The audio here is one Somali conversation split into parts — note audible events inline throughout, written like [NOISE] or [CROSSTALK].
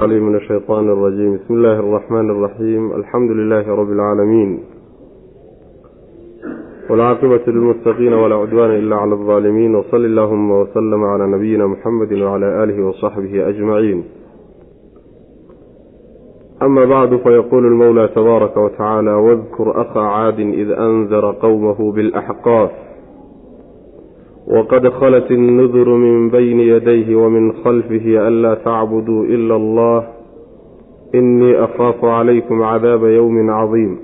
من الشيطان الرجيم بسم الله الرحمن الرحيم الحمد لله رب العالمين والعاقبة للمتقين ولا عدوان إلا على الظالمين وصل اللهم وسلم على نبينا محمد وعلى آله وصحبه أجمعين أما بعد فيقول المولى تبارك وتعالى واذكر أخا عاد إذ أنذر قومه بالأحقاف وقد خلت النذر من بين يديه ومن خلفه ألا تعبدوا إلا الله إني أخاف عليكم عذاب يوم عظيم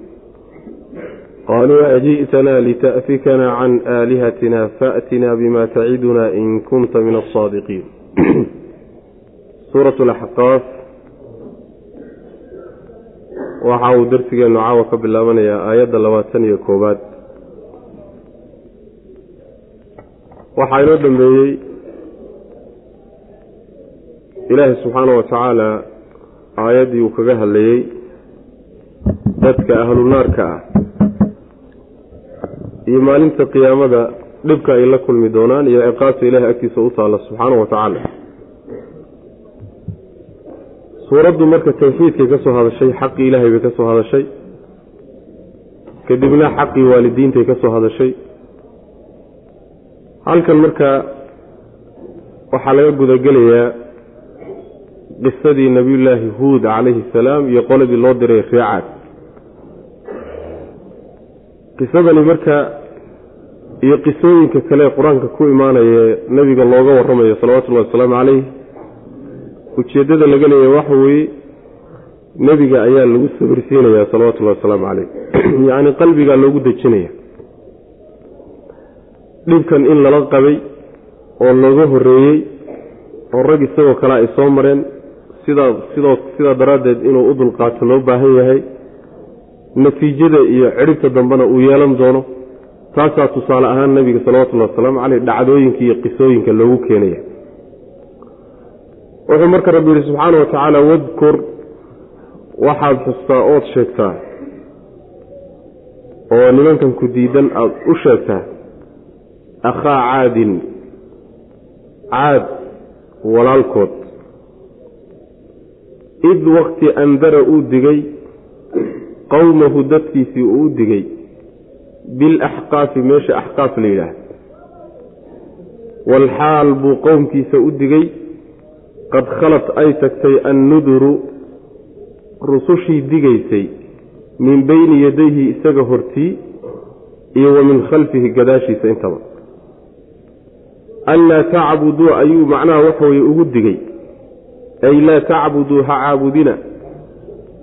قالوا أجئتنا لتأفكنا عن آلهتنا فأتنا بما تعدنا إن كنت من الصادقين سورة الأحقاف waxa uu darsigeenu caawa ka bilaabanayaa aayadda labaatan iyo koowaad waxaa inoo dambeeyey ilaahay subxaana wa tacaala aayaddii uu kaga hadlayey dadka ahlu naarka ah. Iyo maalinta qiyaamada dhibka ay la kulmi doonaan iyo ciqaabta ilaahay agtiisa u taalla subxaana wa tacaala. Suuraddu marka tawxiidkay ka soo hadashay xaqii ilaahay bay ka soo hadashay. Kadibna xaqii waalidiintay ka soo hadashay halkan marka waxaa laga gudagelayaa qisadii nebiyullaahi huud calayhi salaam iyo qoladii loo diray reecaad qisadani marka iyo qisooyinka kale qur'aanka ku imaanaya nebiga looga warramayo salawatullahi wasalaamu calayh ujeeddada laga leeyahy waxa weeye nebiga ayaa lagu sabirsiinayaa salawatullahi wasalaamu calayh. [CLEARS THROAT] Yacni qalbigaa loogu dejinaya dhibkan in lala qabay oo looga horreeyey oo rag isagoo kale ay soo mareen sidaa sidoo sidaa daraaddeed inuu u dulqaato loo baahan yahay natiijada iyo cidhibta dambena uu yeelan doono taasaa tusaale ahaan nebiga salawatullahi wasalaamu caleyh dhacdooyinka iyo qisooyinka loogu keenaya. Wuxuu marka rabbi yihi subxaana wa tacaala wadkur waxaad xustaa ood sheegtaa oo nimankan ku diidan aada u sheegtaa akhaa caadin caad walaalkood. Id wakti andara uu digay qowmahu dadkiisii uu u digay. Bilaxqaafi meesha axqaaf la yidhaah walxaal buu qowmkiisa u digay. Qad khalat ay tagtay annuduru rusushii digaysay. Min beyni yadayhi isaga hortii iyo wa min khalfihi gadaashiisa intaba anlaa tacbuduu ayuu macnaha waxaweye ugu digay. Ay laa tacbuduu ha caabudina.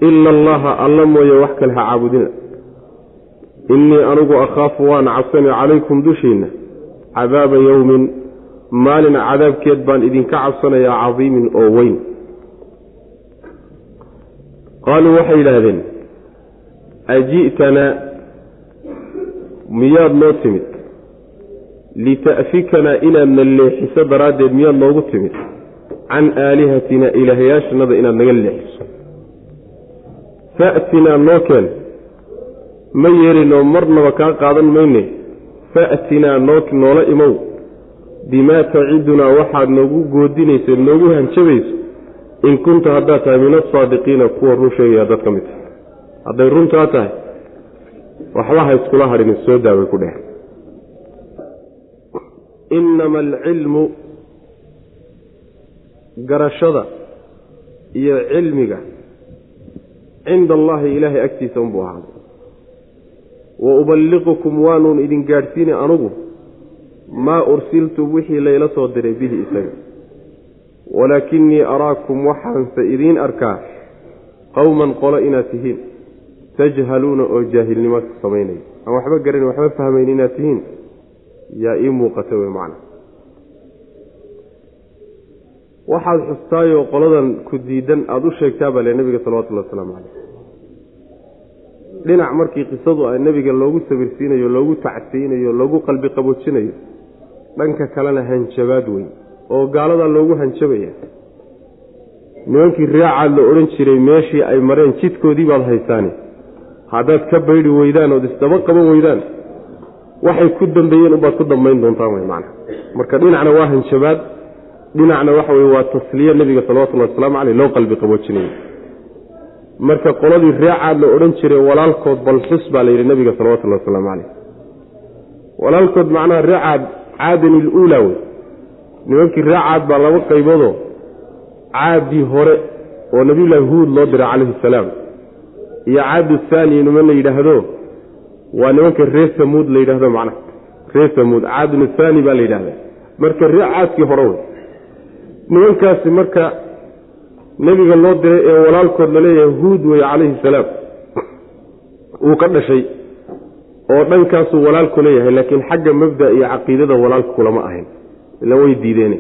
Ila allaha alla mooye wax kale ha caabudina. Innii anigu akhaafu waan cabsani calaykum dushiinna. Cadaaba yowmin maalin cadaabkeed baan idinka cabsanayaa cadiimin oo weyn. Qaaluu waxay yidhaahdeen aji'tanaa? Miyaad noo timid lita'fikanaa inaadna leexiso daraaddeed miyaad noogu timid can aalihatina ilaahyaashanada inaad naga leexiso fa'tinaa noo keen ma yeelinoo marnaba kaa qaadan mayne fa'tinaa noo noola imow bimaa tacidunaa waxaad noogu goodinayso noogu hanjabayso in kunta haddaad tahay min asaadiqiina kuwa run sheegaya dad ka mid tahay hadday runtaa tahay waxba ha iskula hadhin soo daaway ku dheh innama alcilmu garashada iyo cilmiga cinda allaahi ilaahay agtiisa unbuu ahaaday wa uballiqukum waanuun idin gaadhsiini anugu maa ursiltu wixii layla soo diray bihi isaga walaakinii araakum waxaanse idiin arkaa qowman qolo inaad tihiin tajhaluuna oo jaahilnimo samaynaya aan waxba garan waxba fahmayn inaad tihiin yaa ii muuqata wey macna. Waxaad xustaayoo qoladan ku diidan aada u sheegtaa baa le nebiga salawatullahi wasalaamu caleyh dhinac markii qisadu a nebiga loogu sabirsiinayo loogu tacsiyinayo loogu qalbi qaboojinayo dhanka kalena hanjabaad weyn oo gaaladaa loogu hanjabaya. Nimankii raacaad la odhan jiray meeshii ay mareen jidkoodii baad haysaane haddaad ka baydhi weydaan ood isdaba qaban weydaan waxay ku dambeeyeen unbaad ku dambayn doontaan wey macna. Marka dhinacna waa hanjabaad dhinacna waxa weye waa tasliye nebiga salawatullahi wasalaamu caleyh loo qalbi qaboojinayo marka qoladii reecaad la odhan jiray walaalkood balxus baa la yidhi nebiga salawatullahi wasalaamu caleyh walaalkood macnaha reecaad caadan iluulaa wey nimankii reecaad baa laba qayboodoo caadii hore oo nabiyullaahi huud loo diray calayhi salaam. Iyo caadu thaani niman la yidhaahdo waa nimanka reer samuud la yidhahdo macnaha. Reer samuud caadun thaani baa la yidhahdaa marka ree caadkii hore wey. Nimankaasi marka nebiga loo diray ee walaalkood la leeyahay huud wey calayhi salaam. Uu ka dhashay oo dhankaasuu walaalku leeyahay laakiin xagga mabda iyo caqiidada walaalku kulama ahayn. Ila way diideen.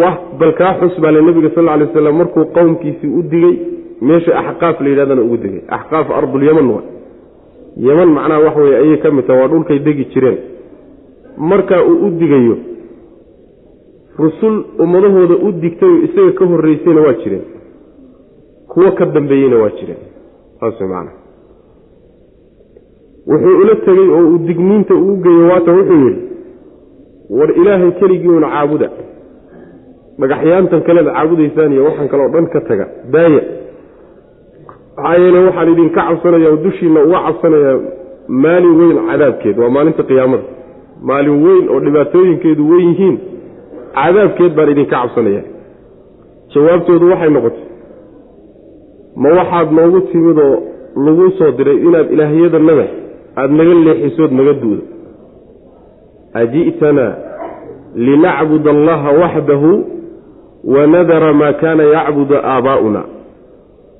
Wah bal kaa xus baa le nebiga sal lla lay waslam markuu qowmkiisii u digey meesha axqaaf la yidhahdana ugu digay. Axqaaf ardulyaman wa yeman macnaha wax weye ayay ka mid taha waa dhulkay degi jireen. Markaa uu u digayo rusul ummadahooda u digtayoo isaga ka horreysayna waa jireen. Kuwo ka dambeeyeyna waa jireen. Saas macnaha wuxuu ula tegey oo uu digniinta uu geeyo waata wuxuu yidhi war ilaahay keligiiuna caabuda. Dhagaxyaantan kaleed caabudaysaan iyo waxaan kaleo dhan ka taga. Daaya maxaa yeele waxaan idinka cabsanaya oo dushiinna uga cabsanayaa maalin weyn cadaabkeed. Waa maalinta qiyaamada. Maalin weyn oo dhibaatooyinkeedu weyn yihiin cadaabkeed baan idinka cabsanaya jawaabtoodu waxay noqotay ma waxaad noogu timid oo lagu soo diray inaad ilaahyadanada aada naga leexisood naga duudo. Aji'tanaa linacbud allaha waxdahu wanadara maa kaana yacbudu aabaa'una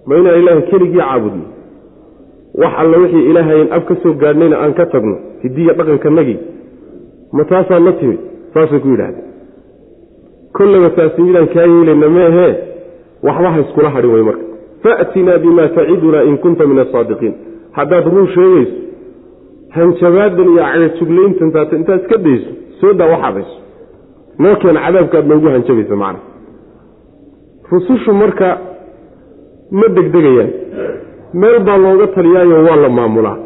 ma inaan ilaahay keligii caabudno? Wax alla wixii ilaahayn af ka soo gaadhnayna aan ka tagno hidiya dhaqankanagii ma taasaan la timid saasay ku yidhahdeen. Kollaba taasi midaan kaa yeelayna meehee waxba ha iskula hadhin wey marka. Faatinaa bimaa tacidunaa in kunta min asaadiqiin haddaad run sheegayso hanjabaadan iyo cagajuglayntan taata intaad iska dayso soo daa waxaadayso noo keena cadaabkaad noogu hanjabaysa macna. Rusushu marka ma degdegayaan. Meel baa looga taliyaayo waa la maamulaa.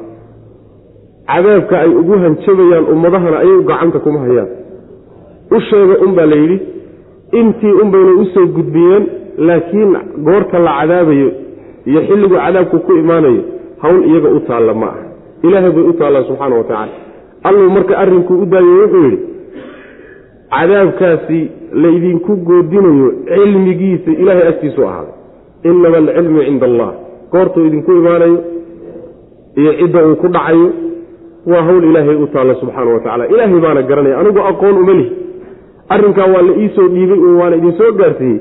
Cadaabka ay ugu hanjabayaan ummadahana ayagu gacanta kuma hayaan. U sheega unbaa la yidhi intii unbayna u soo gudbiyeen laakiin goorta la cadaabayo iyo xilligu cadaabku ku imaanayo hawl iyaga u taalla ma ah ilaahay bay u taallaa subxaana wa tacaala. Alluu marka arrinkuu u daayey wuxuu yidhi cadaabkaasi laydinku goodinayo cilmigiisa ilaahay agtiisu ahaaday inama alcilmu cinda allah goortuu idinku imaanayo iyo cidda uu ku dhacayo waa hawl ilaahay u taalla subxaana wa tacala ilaahay baana garanaya anigu aqoon uma lihi arrinkaa waa la iisoo dhiibay oo waana idin soo gaarsiiyey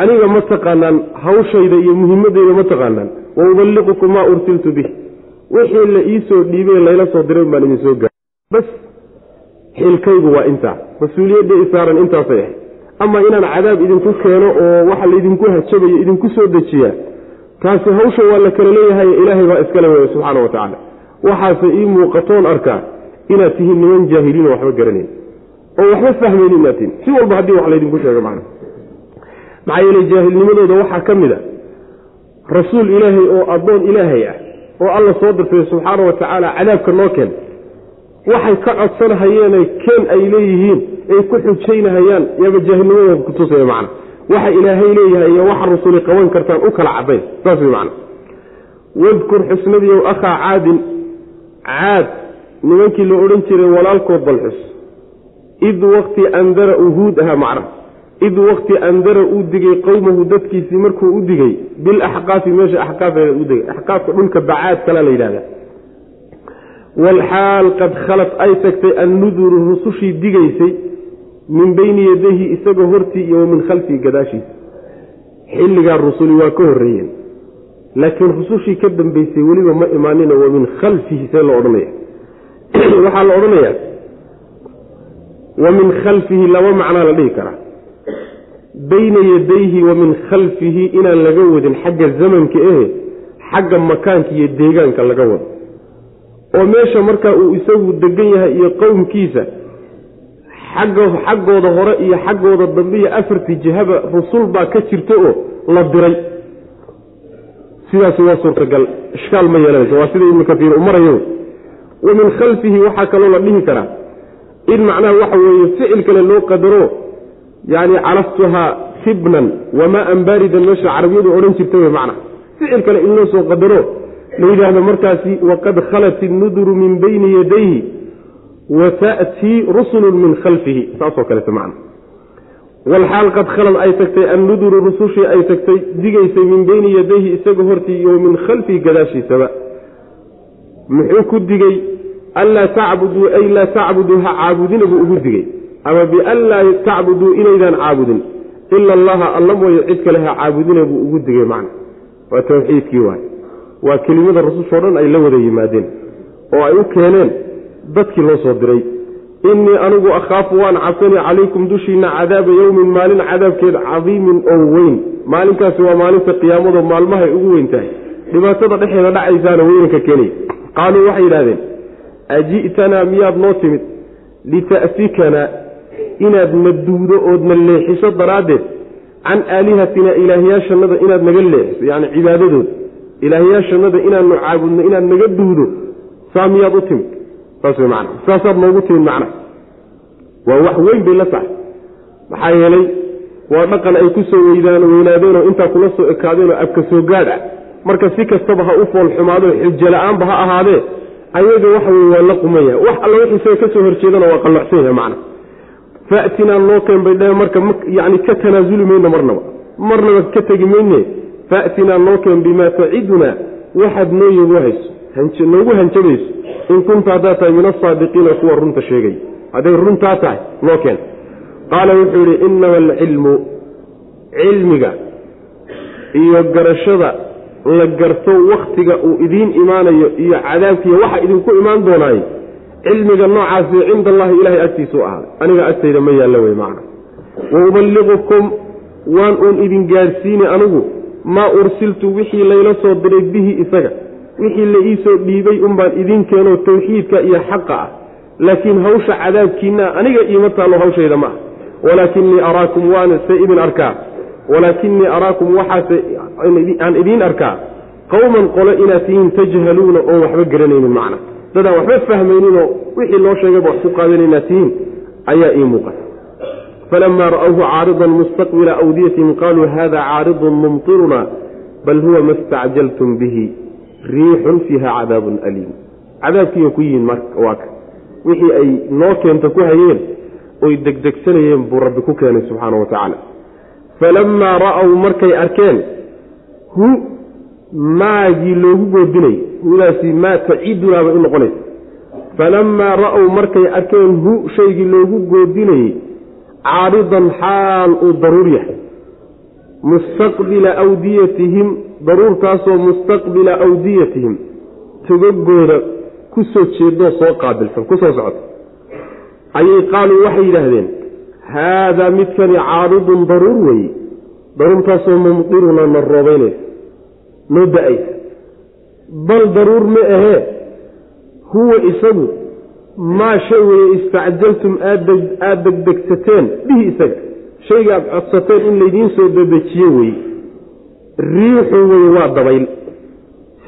aniga ma taqaanaan hawshayda iyo muhiimadayda ma taqaanaan wa uballiqukum maa ursiltu bih wixii la iisoo dhiibay layla soo diray baan idin soo gaar bas xilkaygu waa intaa mas'uuliyadda isaaran intaasay ahayd ama inaan cadaab idinku keeno oo waxa laydinku hajabayo idinku soo dejiyaa taasi hawsha waa la kala leeyahay ilaahay baa iskale weeye subxaana wa tacaala. Waxaase ii muuqatoon arkaa inaad tihiin niman jaahiliin waxba garanayn oo waxba fahmayni inaad tihiin. Si walba haddii wax laydinku sheego macna. Maxaa yeeley jaahilnimadooda waxaa ka mid a rasuul ilaahay oo addoon ilaahay ah oo alla soo dirtay subxaana wa tacaala cadaabka noo keen waxay ka codsanhayeene keen ay leeyihiin ay ku xujaynahayaan yaaba jaahilnimadooda kutusaya macna. Waxa ilaahay leeyahay iyo waxa rasuli qaban kartaan u kala cadayn saas way macna. Wadkur xusnadiiow akhaa caadin. Caad nimankii la odhan jiray walaalkood balxus id wakti andara uu huud ahaa macna. Id wakti andara uu digay qowmahu dadkiisii markuu u digay bilaxqaafi meesha axqaafeeda u digay. Axqaafka dhulka bacaad kala la yidhahda walxaal qad khalat ay tagtay annuduru rusushii digaysay min beyni yadayhi isagoo hortii iyo wa min khalfihi gadaashiisa xilligaa rusuli waa ka horreeyeen. Laakiin rusushii ka dambeysay weliba ma imaanina wa min khalfihi see loo odhanaya [CLEARS THROAT] waxaa la odhanayaa wa min khalfihi laba macnaa la dhihi karaa. Bayna yadayhi wa min khalfihi inaan laga wadin xagga zamanka ehe xagga makaanka iyo deegaanka laga wado. Oo meesha markaa uu isagu degan yahay iyo qowmkiisa xaggooda hore iyo xaggooda dambe iyo afartii jihaba rusul baa ka jirta oo la diray. Sidaasi waa suurtagal ishkaal ma yeelanayso waa sida ibnu kaiir u wa min khalfihi waxaa kaloo la dhihi karaa. In macnaha waxa weeye ficil kale loo qadaro yacni calaftuhaa tibnan wamaa an baaridan meesha carabiyadu odhan jirta wey macna. Ficil kale in loo soo qadaro la yidhaahdo markaasi waqad khalat innuduru min bayni yadayhi wa ta'tii rusulun min khalfihi. Saasoo kaleeta macna. Walxaal qad khalad ay tagtay annuduru rusushii ay tagtay digaysay min beyni yadayhi isaga hortii iyo min khalfihi gadaashiisaba. Muxuu ku digey anlaa tacbuduu ay laa tacbuduu ha caabudina buu ugu digey ama bianlaa tacbuduu inaydaan caabudin. Ila allaha alla mooye cid kale ha caabudina buu ugu digey macna. Waa tawxiidkii waay. Waa kelimada rusushoo dhan ay la wada yimaadeen oo ay u keeneen dadkii loo soo diray. Innii anigu akhaafu waan cabsani calaykum dushiinna cadaaba yowmin maalin cadaabkeed cadiimin oo weyn. Maalinkaasi waa maalinta qiyaamado maalmahay ugu weyn tahay. Dhibaatada dhexeeda dhacaysaana weynanka keenaya qaaluu waxay yidhahdeen aji'tanaa miyaad noo timid? Lita'fikanaa inaad na duudo ood na leexiso daraaddeed. Can aalihatina ilaahyaashannada inaad naga leexiso yacni cibaadadooda ilaahyaashannada inaadnu caabudno inaad naga duudo saa miyaad u timid saas wey macana saasaad noogu timid macna waa wax weyn bay la tahay. Maxaa yeelay waa dhaqan ay ku soo weydaan weynaadeenoo intaa kula soo ekaadeenoo abka soo gaadh ah. Marka si kastaba ha u fool xumaado xujo la'aanba ha ahaadee ayaga waxa weye waa la qumaya wax alla wixii isaga ka soo horjeedana waa qallocsan yahay macna faatinaa noo keen bay dhaheen marka yani ka tanaasuli mayno marnaba. Marnaba ka tegi mayne. Faatinaa noo keen bimaa tacidunaa waxaad noo yogu hayso noogu hanjabayso in kunta haddaad tahay min asaadiqiina kuwa runta sheegay. Hadday runtaa tahay noo keen. Qaala wuxuu yidhi inama alcilmu cilmiga iyo garashada la garto wakhtiga uu idiin imaanayo iyo cadaabkiiyo waxa idinku imaan doonaaye cilmiga noocaasi cinda allahi ilahay agtiisa u ahaaday aniga agtayda ma yaallo wey macna wa uballiqukum waan uun idin gaadhsiini anigu maa ursiltu wixii layla soo diray bihi isaga wixii la iisoo dhiibay unbaan idiin keeno tawxiidka iyo xaqa ah. Laakiin hawsha cadaabkiinna aniga iima taallo hawshayda ma ah araakum waan se idin arkaa. Walaakinii araakum waxaase aan idiin arkaa. Qowman qole inaad tihiin tajhaluuna oon waxba garanaynin macna. Dadaan waxba fahmayninoo wixii loo sheegayba wax ku qaadan inaad tihiin ayaa ii muuqata. Falamaa ra'awhu caaridan mustaqbila awdiyatihim qaaluu hada caaridun mumtiruna bal huwa ma stacjaltum bihi riixun fiiha cadaabun aliim. Cadaabkiiya ku yihiin waa ka. Wixii ay noo keenta ku hayeen oy degdegsanayeen buu rabbi ku keenay subxaana wa tacaala. Falamaa ra'aw markay arkeen hu maagii loogu goodinay hudaasi maa taciidunaabay u noqonaysa. Falamaa ra'aw markay arkeen hu shaygii loogu goodinayey caaridan xaal uu daruur yahay. Mustaqbila awdiyatihim daruurtaasoo mustaqbila awdiyatihim togogooda ku soo jeedoo soo qaabilsan ku soo socota. Ayay qaaluu waxay yidhaahdeen haadaa midkani caaridun daruur weeye daruurtaasoo mumdiruna na roobaynaysa noo da'aysa bal daruur ma ahee huwa isagu maa shay weeye istacjaltum aada degdegsateen bihi isaga shayga aad codsateen in laydiin soo dedejiye weeye riixu weye waa dabayl.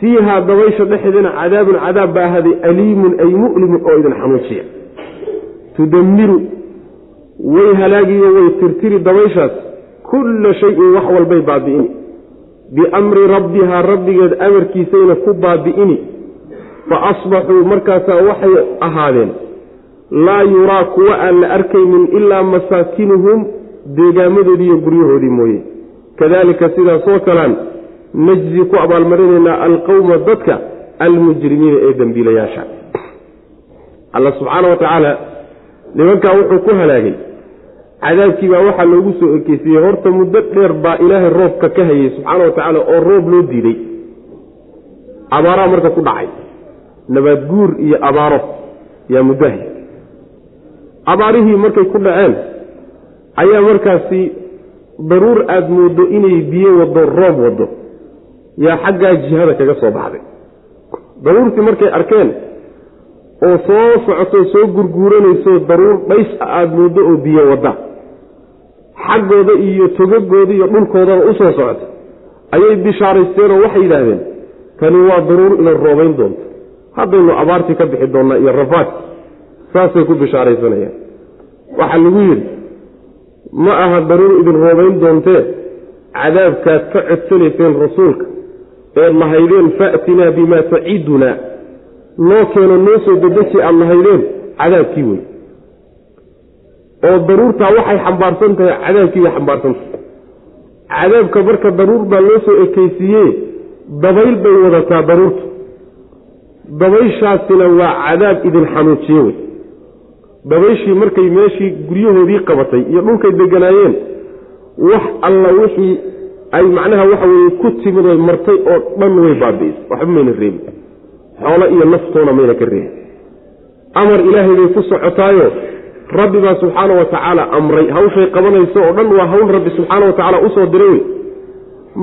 Fiihaa dabaysha dhexeedana cadaabun cadaab baa ahaday aliimun ay mu'limun oo idin xanuujiya tudammiru way halaagiyo way tirtiri dabayshaas kulla shayin wax walbay baabi'ini. Biamri rabbihaa rabbigeed amarkiisayna ku baabi'ini. Fa asbaxuu markaasaa waxay ahaadeen laa yuraa kuwa aan la arkaynin ilaa masaakinuhum deegaamadoodii iyo guryahoodii mooye kadaalika sidaasoo kalaan najzi ku abaalmarinaynaa alqowma dadka almujrimiina ee dembiilayaasha alla subxaana wa tacaala nimankaa wuxuu ku halaagay cadaabkii baa waxaa loogu soo ekeysiyey horta muddo dheer baa ilaahay roobka ka hayay subxaana wa tacaala oo roob loo diiday abaaraa marka ku dhacay nabaad guur iyo abaaro yaa muddo hay abaarihii markay ku dhaceen ayaa markaasi daruur aada moodo inay biyo waddo roob waddo yaa xaggaa jihada kaga soo baxday. Daruurtii markay arkeen oo soo socoto soo gurguuranayso daruur dhays a aada mooddo oo biyo wadda. Xaggooda iyo togagooda iyo dhulkoodana u soo socoto ayay bishaaraysteenoo waxay yidhaahdeen kani waa daruur ina roobayn doonto. Haddaynu abaartii ka bixi doonnaa iyo rafaadki saasay ku bishaaraysanayaan. Waxaa lagu yidhi ma aha daruur idin roobayn doontee cadaabkaad ka codsanayseen rasuulka eed lahaydeen fa'tinaa bimaa tacidunaa noo keeno noo soo dedeji aad lahaydeen cadaabkii wey oo daruurtaa waxay xambaarsan tahay cadaabkii bay xambaarsan tahay. Cadaabka marka daruur baa loo soo ekeysiiye dabayl bay wadataa daruurtu. Dabayshaasina waa cadaab idin xanuujiye wey dabayshii markay meeshii guryahoodii qabatay iyo dhulkay deganaayeen wax alla wixii ay macnaha waxa weye ku timid oy martay oo dhan way baabi'isay waxba mayna reebin. Xoolo iyo naftoona mayna ka reebin. Amar ilaahay bay ku socotaayo rabbi baa subxaana wa tacaala amray. Hawshay qabanayso oo dhan waa hawl rabbi subxaana wa tacaala u soo diray. Wey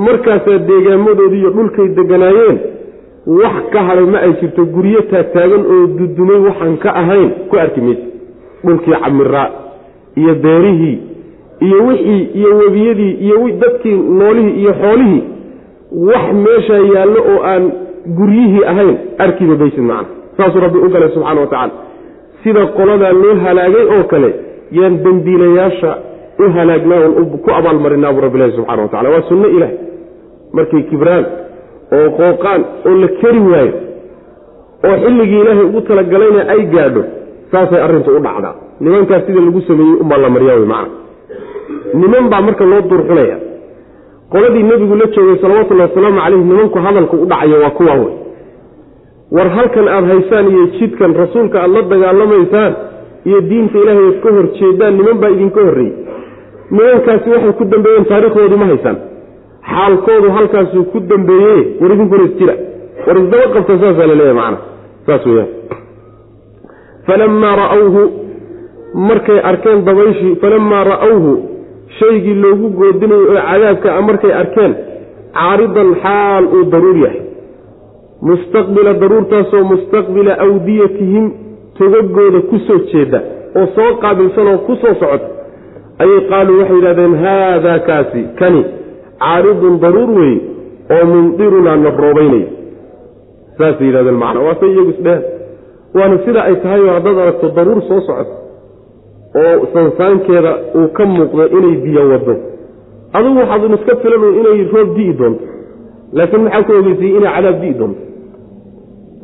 markaasaa deegaamadoodii iyo dhulkay deganaayeen wax ka hadhay ma ay jirto guryo taagtaagan oo dudumay waxaan ka ahayn. Ku arki maysa dhulkii camiraa iyo beerihii iyo wixii iyo webiyadii iyo dadkii noolihii iyo xoolihii wax meeshaa yaallo oo aan guryihii ahayn arkiba baysid macna saasuu rabbi u galay subxana wa tacaala. Sida qoladaa loo halaagay oo kale yaan dembiilayaasha u halaagnaa ku abaalmarinaabu rabbilahi subxana wa tacala waa sunno ilaah. Markay kibraan oo qooqaan oo la keri waayo oo xilligii ilaahay ugu talagalayna ay gaadho saasay arrintu u dhacdaa. Nimankaas sida lagu sameeyey umbaa la maryaa wey macna niman baa marka loo duurxunaya qoladii nebigu la joogay salawatullahi wasalaamu caleyh nimanku hadalku u dhacayo waa kuwaa wey war halkan aada haysaan iyo jidkan rasuulka aada la dagaalamaysaan iyo diinta ilaahay ad ka hor jeedaan niman baa idinka horreeyey. Nimankaasi waxay ku dambeeyeen taarikhdoodii ma haysaan. Xaalkoodu halkaasuu ku dambeeye war idinkuna isjira war isdaba qabta saasaa la leeyahy macana. Saas weyaan falamaa ra'awhu markay arkeen dabayshii falamaa ra'awhu shaygii loogu goodinayo ee cadaabka a markay arkeen caaridan xaal uu daruur yahay. mustaqbila daruurtaasoo mustaqbila awdiyatihim togagooda ku soo jeeda oo soo qaabilsan oo ku soo socota. ayay qaaluu waxay yidhahdeen haadaa kaasi kani caaridun daruur weeye oo mumdirunaa na roobaynaya saasay yidhahdeen macnaa waase iyagu isdheheen waana sida ay tahay oo haddaad aragto daruur soo socoto oo sansaankeeda uu ka muuqdo inay biyo wado adugu waxaadun iska filan inay roob di'i doonto. Laakiin maxaa ku ogeysayey inay cadaab di'i doonto?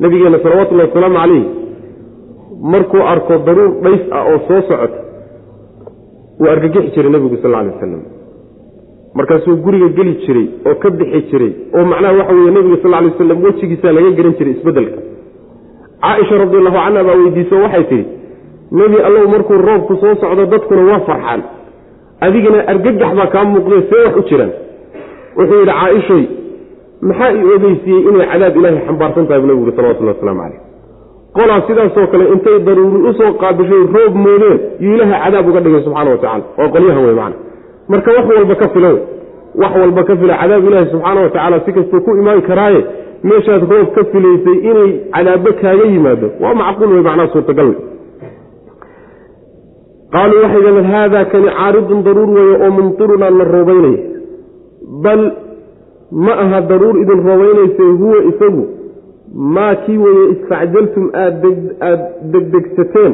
Nabigeenna salawatullahi wasalaamu calayh markuu arko daruur dhays ah oo soo socota wuu argagixi jiray nebigu sal alay wasalam markaasuu guriga geli jiray oo ka bixi jiray oo macnaha waxa weye nebiga sal lay wasalam wejigiisaa laga garan jiray isbeddelka caaisha radiallahu canha baa weydiiso waxay tidhi nebi allow markuu roobku soo socdo dadkuna waa farxaan. Adigana argagax baa kaa muuqdee see wax u jiraan. Wuxuu yidhi caaishoy maxaa ii ogeysiiyey inay cadaab ilaahay xambaarsan tahay? Bu nebigu salawatullahi waslamu calayh. Qolaa sidaasoo kale intay daruuri u soo qaabishay roob moodeen yuu ilaahay cadaab uga dhigay subxana wa tacala waa qolyahan wey macana marka wax walba ka filan wax walba ka fila cadaab ilaahi subxaana wa tacaala si kastuu ku imaan karaaye meeshaad roob ka filaysay inay cadaabo kaaga yimaado. Waa macquul wey macnaha suurtagal wey qaaluu waxay yidhahdeen haadaa kani caaridun daruur weeye oo mumtirunaa la roobaynaya bal ma aha daruur idin roobaynayse huwa isagu. Maa kii weeye istacjaltum aada degdegsateen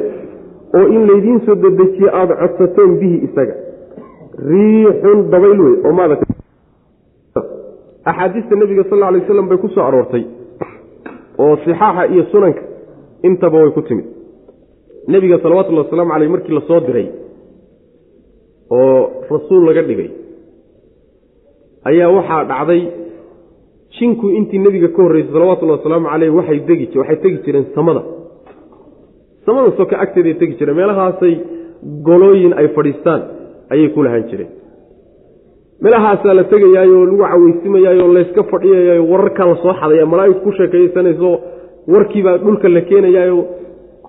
oo in laydiin soo dedejiye aada codsateen bihi isaga. Riixun dabayl wey oo maada axaadiista nebiga sal lla alay waslam bay ku soo aroortay oo sixaaxa iyo sunanka intaba way ku timid. Nebiga salawatullhi wasalaamu caleyh markii la soo diray oo rasuul laga dhigay ayaa waxaa dhacday jinku intii nebiga ka horreysay salawatullahi wasalaamu caleyh waxay degi waxay tegi jireen samada. Samada soka agteeday tegi jireen meelahaasay golooyin ay fadhiistaan ayay ku lahaan jireen meelahaasaa la tegayaayoo lagu caweysimayaayo layska fadhiyayayo wararkaa la soo xadaya malaa'igtu ku sheekaysanayso warkiibaa dhulka la keenayaayo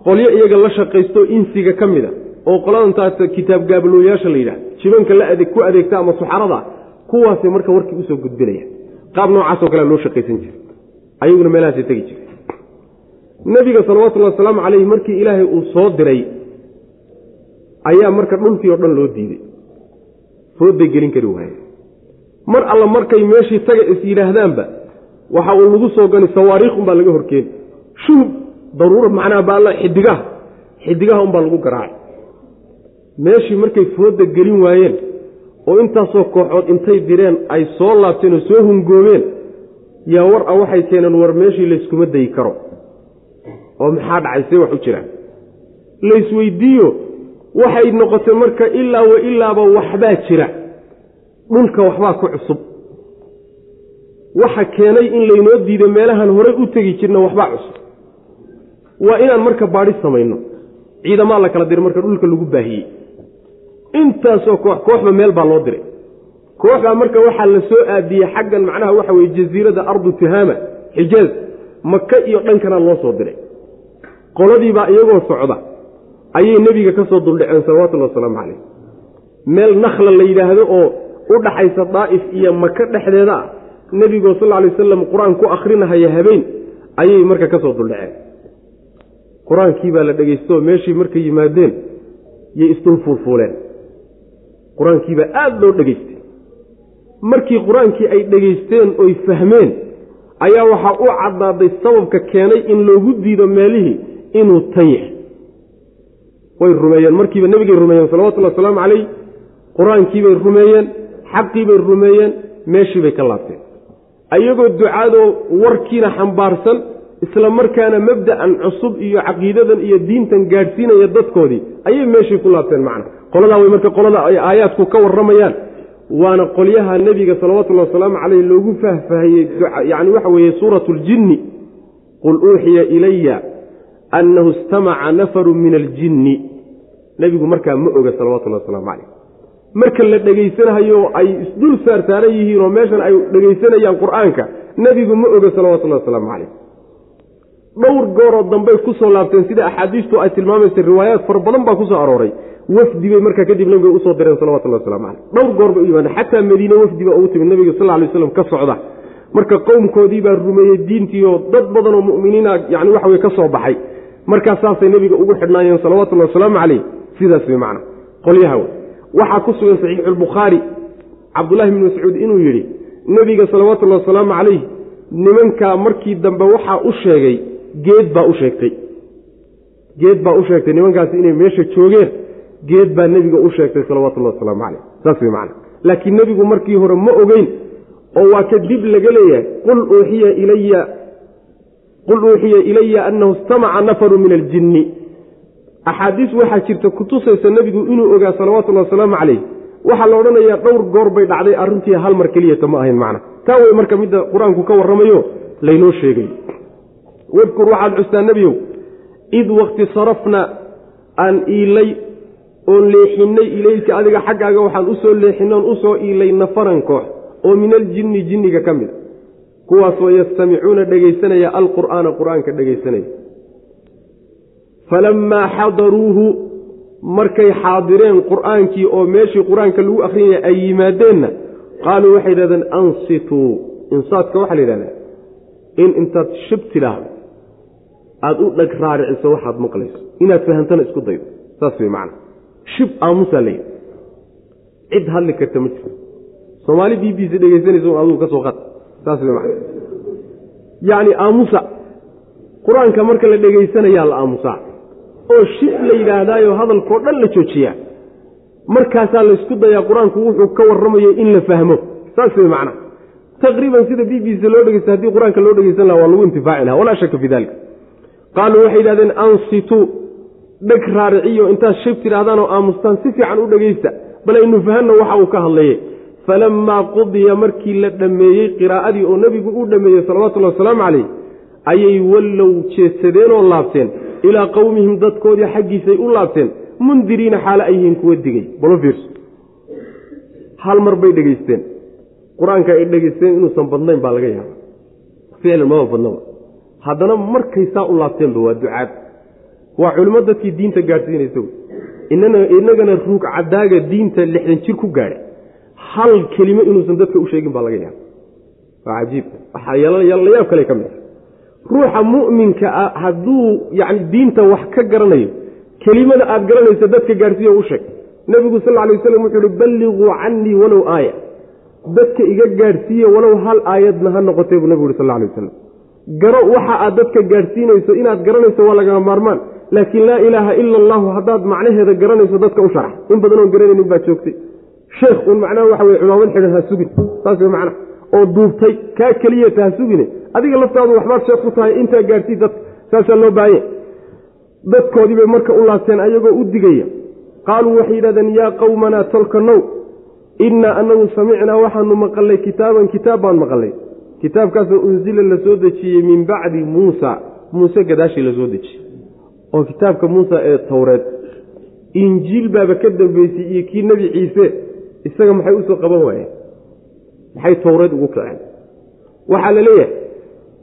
qolyo iyaga la shaqaysto insiga ka mida oo qoladantaas kitaab gaabalooyaasha la yidhahda jibanka la adeeg ku adeegta ama suxarada kuwaasay marka warkii u soo gudbinaya. Qaab noocaasoo kalea loo shaqaysan jira ayaguna meelahaasay tegi jira nebiga salawatullahi wasalaamu caleyhi markii ilaahay uu soo diray ayaa marka dhulkii oo dhan loo diiday fooday gelin kari waaye mar alla markay meeshii taga is yidhaahdaanba waxa uu lagu soo gani sawaariikh unbaa laga horkeeni shuhub daruura macnaha baalla xidigaha. Xidigaha unbaa lagu garaacay. Meeshii markay fooda gelin waayeen oo intaasoo kooxood intay direen ay soo laabteen oo soo hungoobeen yaa war a waxay keeneen war meeshii layskuma dayi karo. Oo maxaa dhacay see wax u jiraan laysweydiiyo waxay noqotay marka ilaa wa ilaaba waxbaa jira. Dhulka waxbaa ku cusub. Waxa keenay in laynoo diido meelahan horey u tegi jirna waxbaa cusub. Waa inaan marka baadhi samayno. Ciidamaa la kala diray marka dhulka lagu baahiyey. Intaasoo koox kooxba meel baa loo diray. Kooxbaa marka waxaa la soo aadiyey xaggan macnaha waxa weye jasiirada ardu tihaama xijaaz maka iyo dhankana loo soo diray. Qoladiibaa iyagoo socda ayay nebiga ka soo duldhaceen salawatullhi wasalaamu calayh. Meel nakhla la yidhaahdo oo u dhaxaysa daa'if iyo maka dhexdeeda ah nebigoo sal lla lay wasalam qur'aan ku akhrinahaya habeen ayay marka ka soo duldhaceen. Qur'aankii baa la dhegaystooo meeshii markay yimaadeen yay isdul fuulfuuleen qur'aankiibaa aada loo dhegaystay markii qur'aankii ay dhegaysteen oy fahmeen ayaa waxaa u caddaaday sababka keenay in loogu diido meelihii inuu tan yahay way rumeeyeen markiiba nebigay rumeeyeen salawatullhi wasalaamu calayh qur'aankiibay rumeeyeen xaqiibay rumeeyeen meeshiibay ka laabteen. Ayagoo ducaadoo warkiina xambaarsan isla markaana mabda'an cusub iyo caqiidadan iyo diintan gaadhsiinaya dadkoodii ayay meeshii ku laabteen macna. Qoladaa way marka qolada ay aayaadku ka warramayaan waana qolyaha nebiga salawatullhi wasalaamu caleyh loogu fahfahayey yacni waxa weeye suuratu ljinni qul uuxiya ilaya annahu istamaca nafaru min aljinni nebigu markaa ma oga salawatullahi wasalaamu caleyh marka la dhegaysanahayo ay isdul saartaaran yihiin oo meeshan ay dhegaysanayaan qur'aanka nebigu ma oga salawatullahi wasalaamu caleyh dhowr gooroo dambey ku soo laabteen sida axaadiistu ay tilmaamaysa riwaayaad fara badan baa ku soo arooray wafdi bay markaa kadib nabiga u soo direen salawatullahi waslamu caleyh dhowr goor bay u yimaadeen xataa madiine wafdi baa ugu timid nabiga sal lay waslam ka socda marka qowmkoodii baa rumeeyey diintiioo dad badan oo mu'miniina yani waxa weye ka soo baxay markaas saasay nebiga ugu xidhnaayeen salawatullahi wasalaamu caleyh sidaas way macna. Qolyaha wey waxaa ku sugan saxiixuulbukhaari cabdullahi bni mascuud inuu yidhi nebiga salawatullahi wasalaamu calayh nimankaa markii dambe waxaa u sheegay geed baa u sheegtay. Geed baa u sheegtay nimankaasi inay meesha joogeen geed baa nebiga u sheegtay salawatullahi wasalaamu caleyh saas way macna. Laakiin nebigu markii hore ma ogeyn oo waa ka dib laga leeyahay qul uuxiya ilaya qul uuxiya ilaya annahu istamaca nafaru min aljinni. Axaadiis waxaa jirta kutusaysa nebigu inuu ogaa salawatullahi wasalaamu caleyh waxaa la odhanayaa dhowr goor bay dhacday arrintii hal mar keliyata ma ahayn macna. Taa wey marka midda qur'aanku ka warramayo laynoo sheegay. Wadkur waxaad xustaa nebiyow id wakti sarafna aan iilay oon leexinnay ilayka adiga xaggaaga waxaan u soo leexinoon u soo iilay nafaran koox oo min aljinni jinniga ka mid a kuwaasoo yastamicuuna dhegaysanaya alqur'aana qur'aanka dhegaysanaya. Falammaa xadaruuhu markay xaadireen qur'aankii oo meeshii qur'aanka lagu akrinaya ay yimaadeenna qaaluu waxay yidhahdeen ansituu insaadka waxaa la yidhahdaa in intaad shib tidhaahdo aada u dhag raariciso waxaad maqlayso inaad fahamtana isku daydo. Saas wey macana shib aamusaa la yidhi. Cid hadli karta ma jirto soomaali b b c dhegaysanaysa adugu ka soo qad yacni aamusa. Qur'aanka marka la dhegaysanayaa la aamusaa oo shib la yidhaahdaayo hadalkao dhan la joojiyaa. Markaasaa laysku dayaa qur'aanku wuxuu ka warramayo in la fahmo. Saas wey macana taqriiban sida b b c loo dhegeysta haddii qur'aanka loo dhegeysan laha waa lagu intifaaci laha walaa shaka fi dalika qaaluu waxay yidhahdeen ansituu dheg raariciyo. Intaad shib tidhaahdaan oo aamustaan si fiican u dhegeysta bal aynu fahanno waxa uu ka hadlaye falammaa qudiya markii la dhammeeyey qiraa'adii oo nebigu u dhammeeyey salawatullahi wasalaamu caleyh ayay wallow jeedsadeen oo laabteen. Ilaa qowmihim dadkoodii xaggiisay u laabteen. Mundiriina xaale ay kuwa digay balo fiirso. Hal mar bay dhegeysteen qur'aanka ay dhegeysteen inuusan badnayn baa laga yaaba ficlan maba badnaba haddana markay saa u laabteenba waa ducaad. Waa culimo dadkii diinta gaadhsiinaysa inagana ruug cadaaga diinta lixdan jir ku gaadhay hal kelimo inuusan dadka u sheegin baa laga yaaba waa cajiib. Waxaa layaab kale ka mid ruuxa mu'minka ah hadduu yacni diinta wax ka garanayo kelimada aad garanaysa dadka gaadhsiiyo u sheeg. Nebigu sal alay waslam wuxuu uhi balliquu cannii walow aaya. Dadka iga gaadhsiiye walow hal aayadna ha noqotay buu nebigu uhi sal alay wasalam garo waxa aad dadka gaadhsiinayso inaad garanayso waa lagama maarmaan. Laakiin laa ilaaha ila allahu haddaad macnaheeda garanayso dadka u sharax in badanoon garanaynin baa joogtay sheekh un macnaha waxa weye cumaamad xidhan ha sugin. Saas wey macnaha oo duubtay kaa keliyata ha sugine. Adiga laftaadu waxbaad sheekh ku tahay intaa gaadhsii dadka saasaa loo baahanya dadkoodii bay marka u laabteen ayagoo u digaya. Qaaluu waxay yidhahdeen yaa qawmanaa tolka now innaa anagu samicnaa waxaanu maqalnay kitaaban kitaab baan maqalnay. Kitaabkaasoo unsila la soo dejiyey min bacdi muusa. Muuse gadaashii la soo dejiyey. Oo kitaabka muusa ee towreed injiil baaba ka dambeysay iyo kii nebi ciise isaga maxay u soo qaban waayeen? Maxay towreed ugu kaceen? Waxaa la leeyahay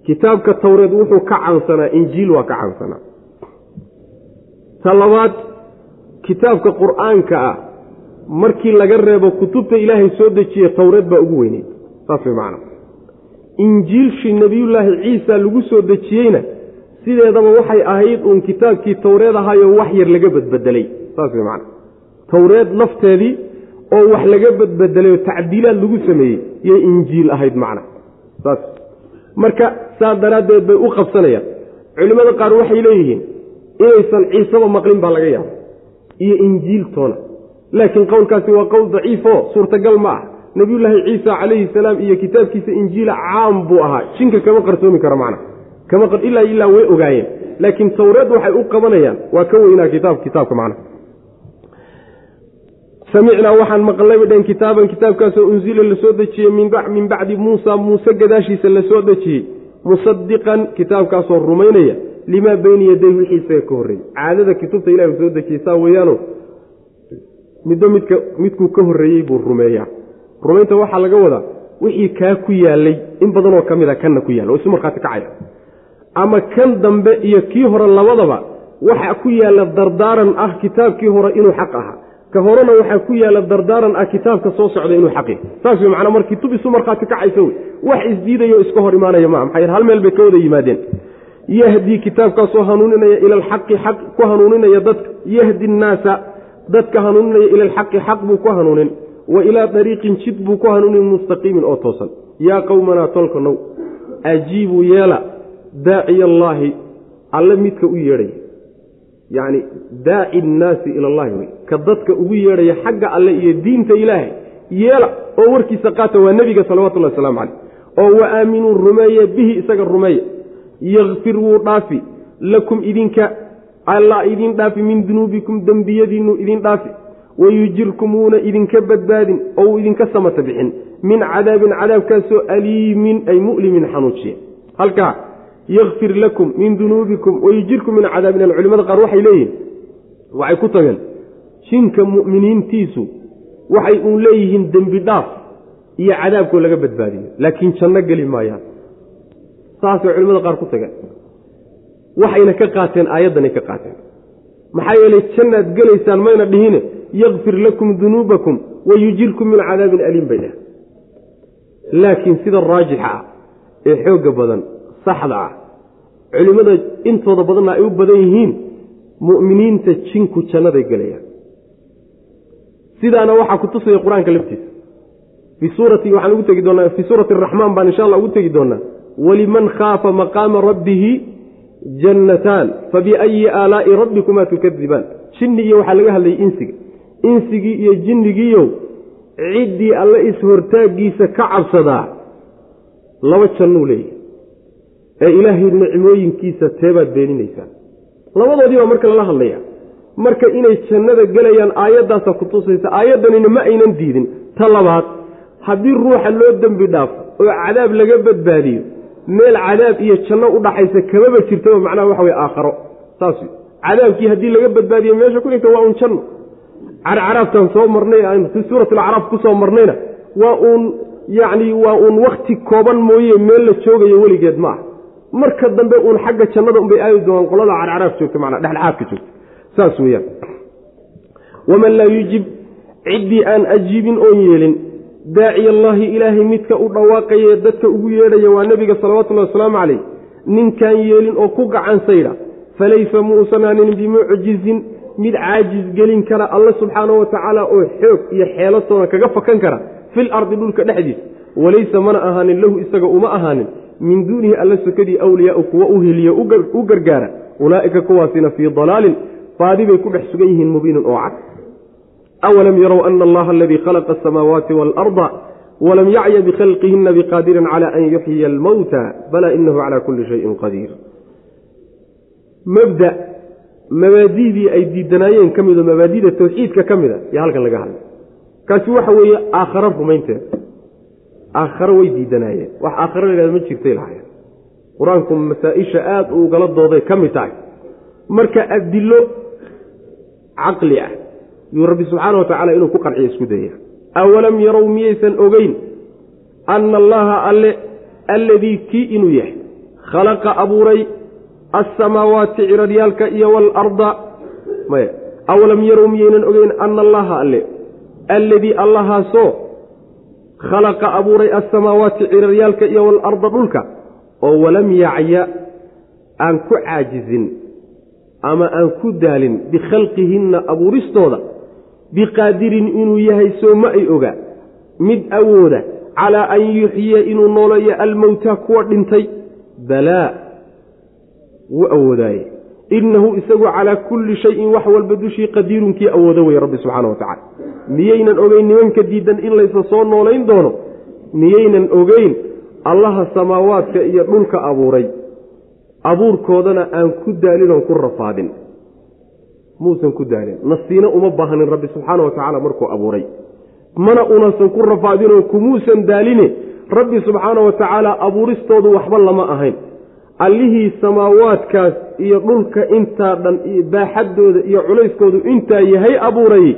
kitaabka towreed wuxuu ka cansanaa injiil waa ka cansanaa ta labaad kitaabka qur'aanka ah markii laga reebo kutubta ilaahay soo dejiye towreed baa ugu weyneyd. Saas way macana injiilshii nebiyullaahi ciisa lagu soo dejiyeyna sideedaba waxay ahayd uun kitaabkii towreed ahaayoo wax yar laga badbedelay saas way macana towreed lafteedii oo wax laga badbedelay oo tacdiilaad lagu sameeyey yay injiil ahayd macna. Saas. Marka saa daraaddeed bay u qabsanayaan. Culimmada qaar waxay leeyihiin inaysan ciiseba maqlin baa laga yaaba iyo injiiltoona laakiin qowlkaasi waa qowl daciifo suurtagal ma ah nebiyullaahi ciisa calayhi salaam iyo kitaabkiisa injiila caam buu ahaa. Jinka kama qarsoomi karo macna. Kama ilaa ilaa way ogaayeen. Laakiin towreed waxay u qabanayaan waa ka weynaa kitaab kitaabka macna samicnaa waxaan maqlay bay dheen kitaaban kitaabkaasoo unsila la soo dejiyey min bacdi muusa muuse gadaashiisa la soo dejiyey musadiqan kitaabkaasoo rumaynaya limaa beyna yaday wixii isaga ka horreeyey caadada kutubta ilahi soo dejiyey saa weeyaano midba midka midkuu ka horreeyey buu rumeeyaa. Rumaynta waxaa laga wadaa wixii kaa ku yaalay in badanoo ka mid a kanna ku yaalla oo isu markhaati kacaya ama kan dambe iyo kii hore labadaba waxa ku yaalla dardaaran ah kitaabkii hore inuu xaq ahaa ka horena waxaa ku yaalla dardaaran ah kitaabka soo socda inuu xaq yahay saas wey macnaa markii tub isu markhaati kacaysa wey wax isdiidayo iska hor imaanaya maa maxaa hal meel bay ka wada yimaadeen. Yahdii kitaabkaasoo hanuuninaya ila alxaqi xaq ku hanuuninaya dadka yahdi nnaasa dadka hanuuninaya ila alxaqi xaq buu ku hanuunin. Wa ilaa dariiqin jid buu ku hanuunin mustaqiimin oo toosan. Yaa qowmanaa tolka now ajiibuu yeela. Daaciya allaahi alle midka u yeedhaya yacni daaci nnaasi ila allahi wey. Ka dadka ugu yeedhaya xagga alle iyo diinta ilaahay yeela oo warkiisa qaata waa nebiga salawatullahi wasalaamu caleyh. Oo wa aaminuu rumeeye bihi isaga rumeeya yakfir wuu dhaafi lakum idinka alla idin dhaafi min dunuubikum dembiyadiinnu idin dhaafi. Wayujirkum wuuna idinka badbaadin oo uu idinka samata bixin. Min cadaabin cadaabkaasoo aliimin ay mu'limin xanuujiya halkaa yakfir lakum min dunuubikum wayujirkum min cadaabin culimada qaar waxay leeyihiin waxay ku tageen jinka mu'miniintiisu waxay uun leeyihiin dembi dhaaf iyo cadaabkoo laga badbaadiyo laakiin janno geli maayaan. Saasay culimada qaar ku tageen. Waxayna ka qaateen aayaddanay ka qaateen. Maxaa yeelay jannaad gelaysaan mayna dhihine yakfir lakum dunuubakum wayujirkum min cadaabin aliim bay dheh laakiin sida raajixa ah ee xoogga badan saxda ah. Culimmada intooda badanna ay u badan yihiin mu'miniinta jinku jannaday gelayaan sidaana waxaa ku tusaya qur'aanka laftiisa. Fii suurati waxaan ugu tegi doonaa fii suurati araxmaan baan insha allah ugu tegi doonaa. Waliman khaafa maqaama rabbihi jannataan fabiayi aalaa'i rabbikumaa tukadibaan jinni iyo waxaa laga hadlayay insiga. Insigii iyo jinnigiiyow ciddii alle is-hortaaggiisa ka cabsadaa laba jannuu leeyahy ee ilaahay nicmooyinkiisa teebaad beeninaysaan labadoodii baa marka lala hadlaya marka inay jannada gelayaan aayaddaasaa ku tusaysa aayaddanina ma aynan diidin. Ta labaad haddii ruuxa loo dembi dhaafo oo cadaab laga badbaadiyo meel cadaab iyo janno u dhaxaysa kamaba jirtaba macnaha waxa weye aakharo. Saas cadaabkii haddii laga badbaadiyo meesha ku dhigta waa uun janno. Carcaraaftaan soo marnay fi suurat alacraaf ku marnayna waa uun yacni waa uun wakti kooban mooye meel la joogayo weligeed ma ah marka dambe uun xagga jannada unbay aadi doonaan qolada carcaraaf joogta manaa dhexdhexaadka joogta. Saas weeyaan. Waman laa yujib ciddii aan ajiibin oon yeelin daaciy allaahi ilaahay midka u dhawaaqaye dadka ugu yeedhaya waa nebiga salawatullahi wasalaamu caleyh ninkaan yeelin oo ku gacan saydha falaysa muusan aanin bimucjizin mid caajis gelin kara alla subxaanahu wa tacaala oo xoog iyo xeelatoona kaga fakan kara fil ardi dhulka dhexdiisa. Walaysa mana ahaanin lahu isaga uma ahaanin min duunihi alla sokadii awliyaau kuwa u heliya u gargaara. Ulaa'ika kuwaasina fii dalaalin baadi bay ku dhex sugan yihiin mubiinin oo cad. Awalam yarow ana allaha aladii khalaqa asamaawaati waalarda walam yacya bikhalqihina biqaadirin cala an yuxyiya almowta bala inahu cala kulli shayin qadiir. Mabda mabaadidii ay diidanaayeen ka mid oo mabaadida tawxiidka ka mida iyo halkan laga hadlay. Kaasi waxa weeye aakharo rumaynteeda aakharo way diidanaayeen. Wax aakharo la ma jirtay lahayen qur'aanku masaa-isha aada u ugala dooday ka mid tahay. Marka adilo caqli ah yuu rabbi subxaana wa tacaala inuu ku qanciyo isku daya awalam yarow miyaysan ogeyn anna allaha alle alladii kii inuu yahay khalaqa abuuray alsamaawaati ciraryaalka iyo waalarda maya. Awalam yarow miyaynan ogeyn ana allaha alle alladii allahaasoo khalaqa abuuray alsamaawaati ciraryaalka iyo waalarda dhulka oo walam yacya aan ku caajizin ama aan ku daalin bikhalqihinna abuuristooda biqaadirin inuu yahay soo ma ay ogaa mid awooda calaa an yuxyiya inuu nooleeyo almowta kuwa dhintay balaa wuu awoodaaye innahu isagu calaa kulli shayin wax walba dushii qadiirunkii awoodo weye rabbi subxaana wa tacala miyaynan ogeyn nimanka diidan in laysa soo noolayn doono miyaynan ogeyn allaha samaawaadka iyo dhulka abuuray abuurkoodana aan ku daalin oon ku rafaadin muusan ku daalin nasiina uma baahnin rabbi subxaana wa tacaala markuu abuuray mana unasan ku rafaadinoo kumuusan daaline rabbi subxaana wa tacaala abuuristoodu waxba lama ahayn allihii samaawaadkaas iyo dhulka intaa dhan baaxaddooda iyo culayskoodu intaa yahay abuuray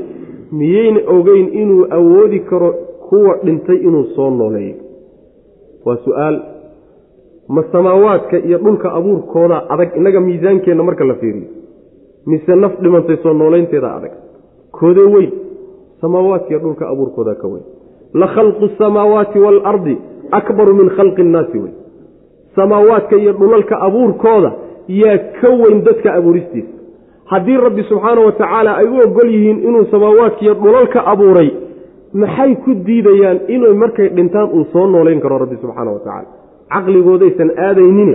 miyayna ogeyn inuu awoodi karo kuwa dhintay inuu soo nooleeyo. Waa su'aal ma samaawaadka iyo dhulka abuurkooda adag innaga miisaankeenna marka la fiiriyo mise naf dhimantay soo noolaynteeda adag? Koodee weyn samaawaadka iyo dhulka abuurkooda ka weyn. La khalqu samaawaati waalardi akbaru min khalqi innaasi wey samaawaadka iyo dhulalka abuurkooda yaa ka weyn dadka abuuristiisa. Haddii rabbi subxaana wa tacaala ay u ogol yihiin inuu samaawaadka iyo dhulalka abuuray maxay ku diidayaan inuu markay dhintaan uu soo noolayn karo rabbi subxaana wa tacaala? Caqligoodaysan aadaynine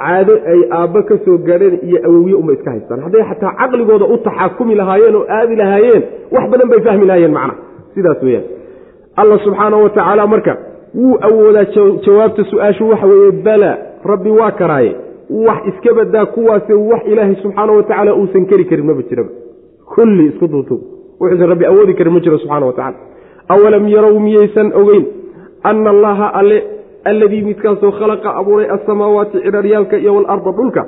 caado ay aabba ka soo gaadheen iyo awowye uma iska haystaan. Hadday xataa caqligooda u taxakumi lahaayeen oo aadi lahaayeen wax badan bay fahmi lahaayeen macna sidaas weyaan alla subxaana wa tacaala marka wuu awoodaa jawaabta su'aashu waxa weeye bala rabbi waa karaaye wax iska badaa kuwaase wax ilaahay subxaana wa tacaala uusan keri karin maba jiraba. Kulli isku duutub wuxuusan rabbi awoodi karin ma jiro subxana wa tacala awalam yarow miyaysan ogeyn ana allaha alle alladii midkaasoo khalaqa abuuray alsamaawaati ciraryaalka iyo waalarda dhulka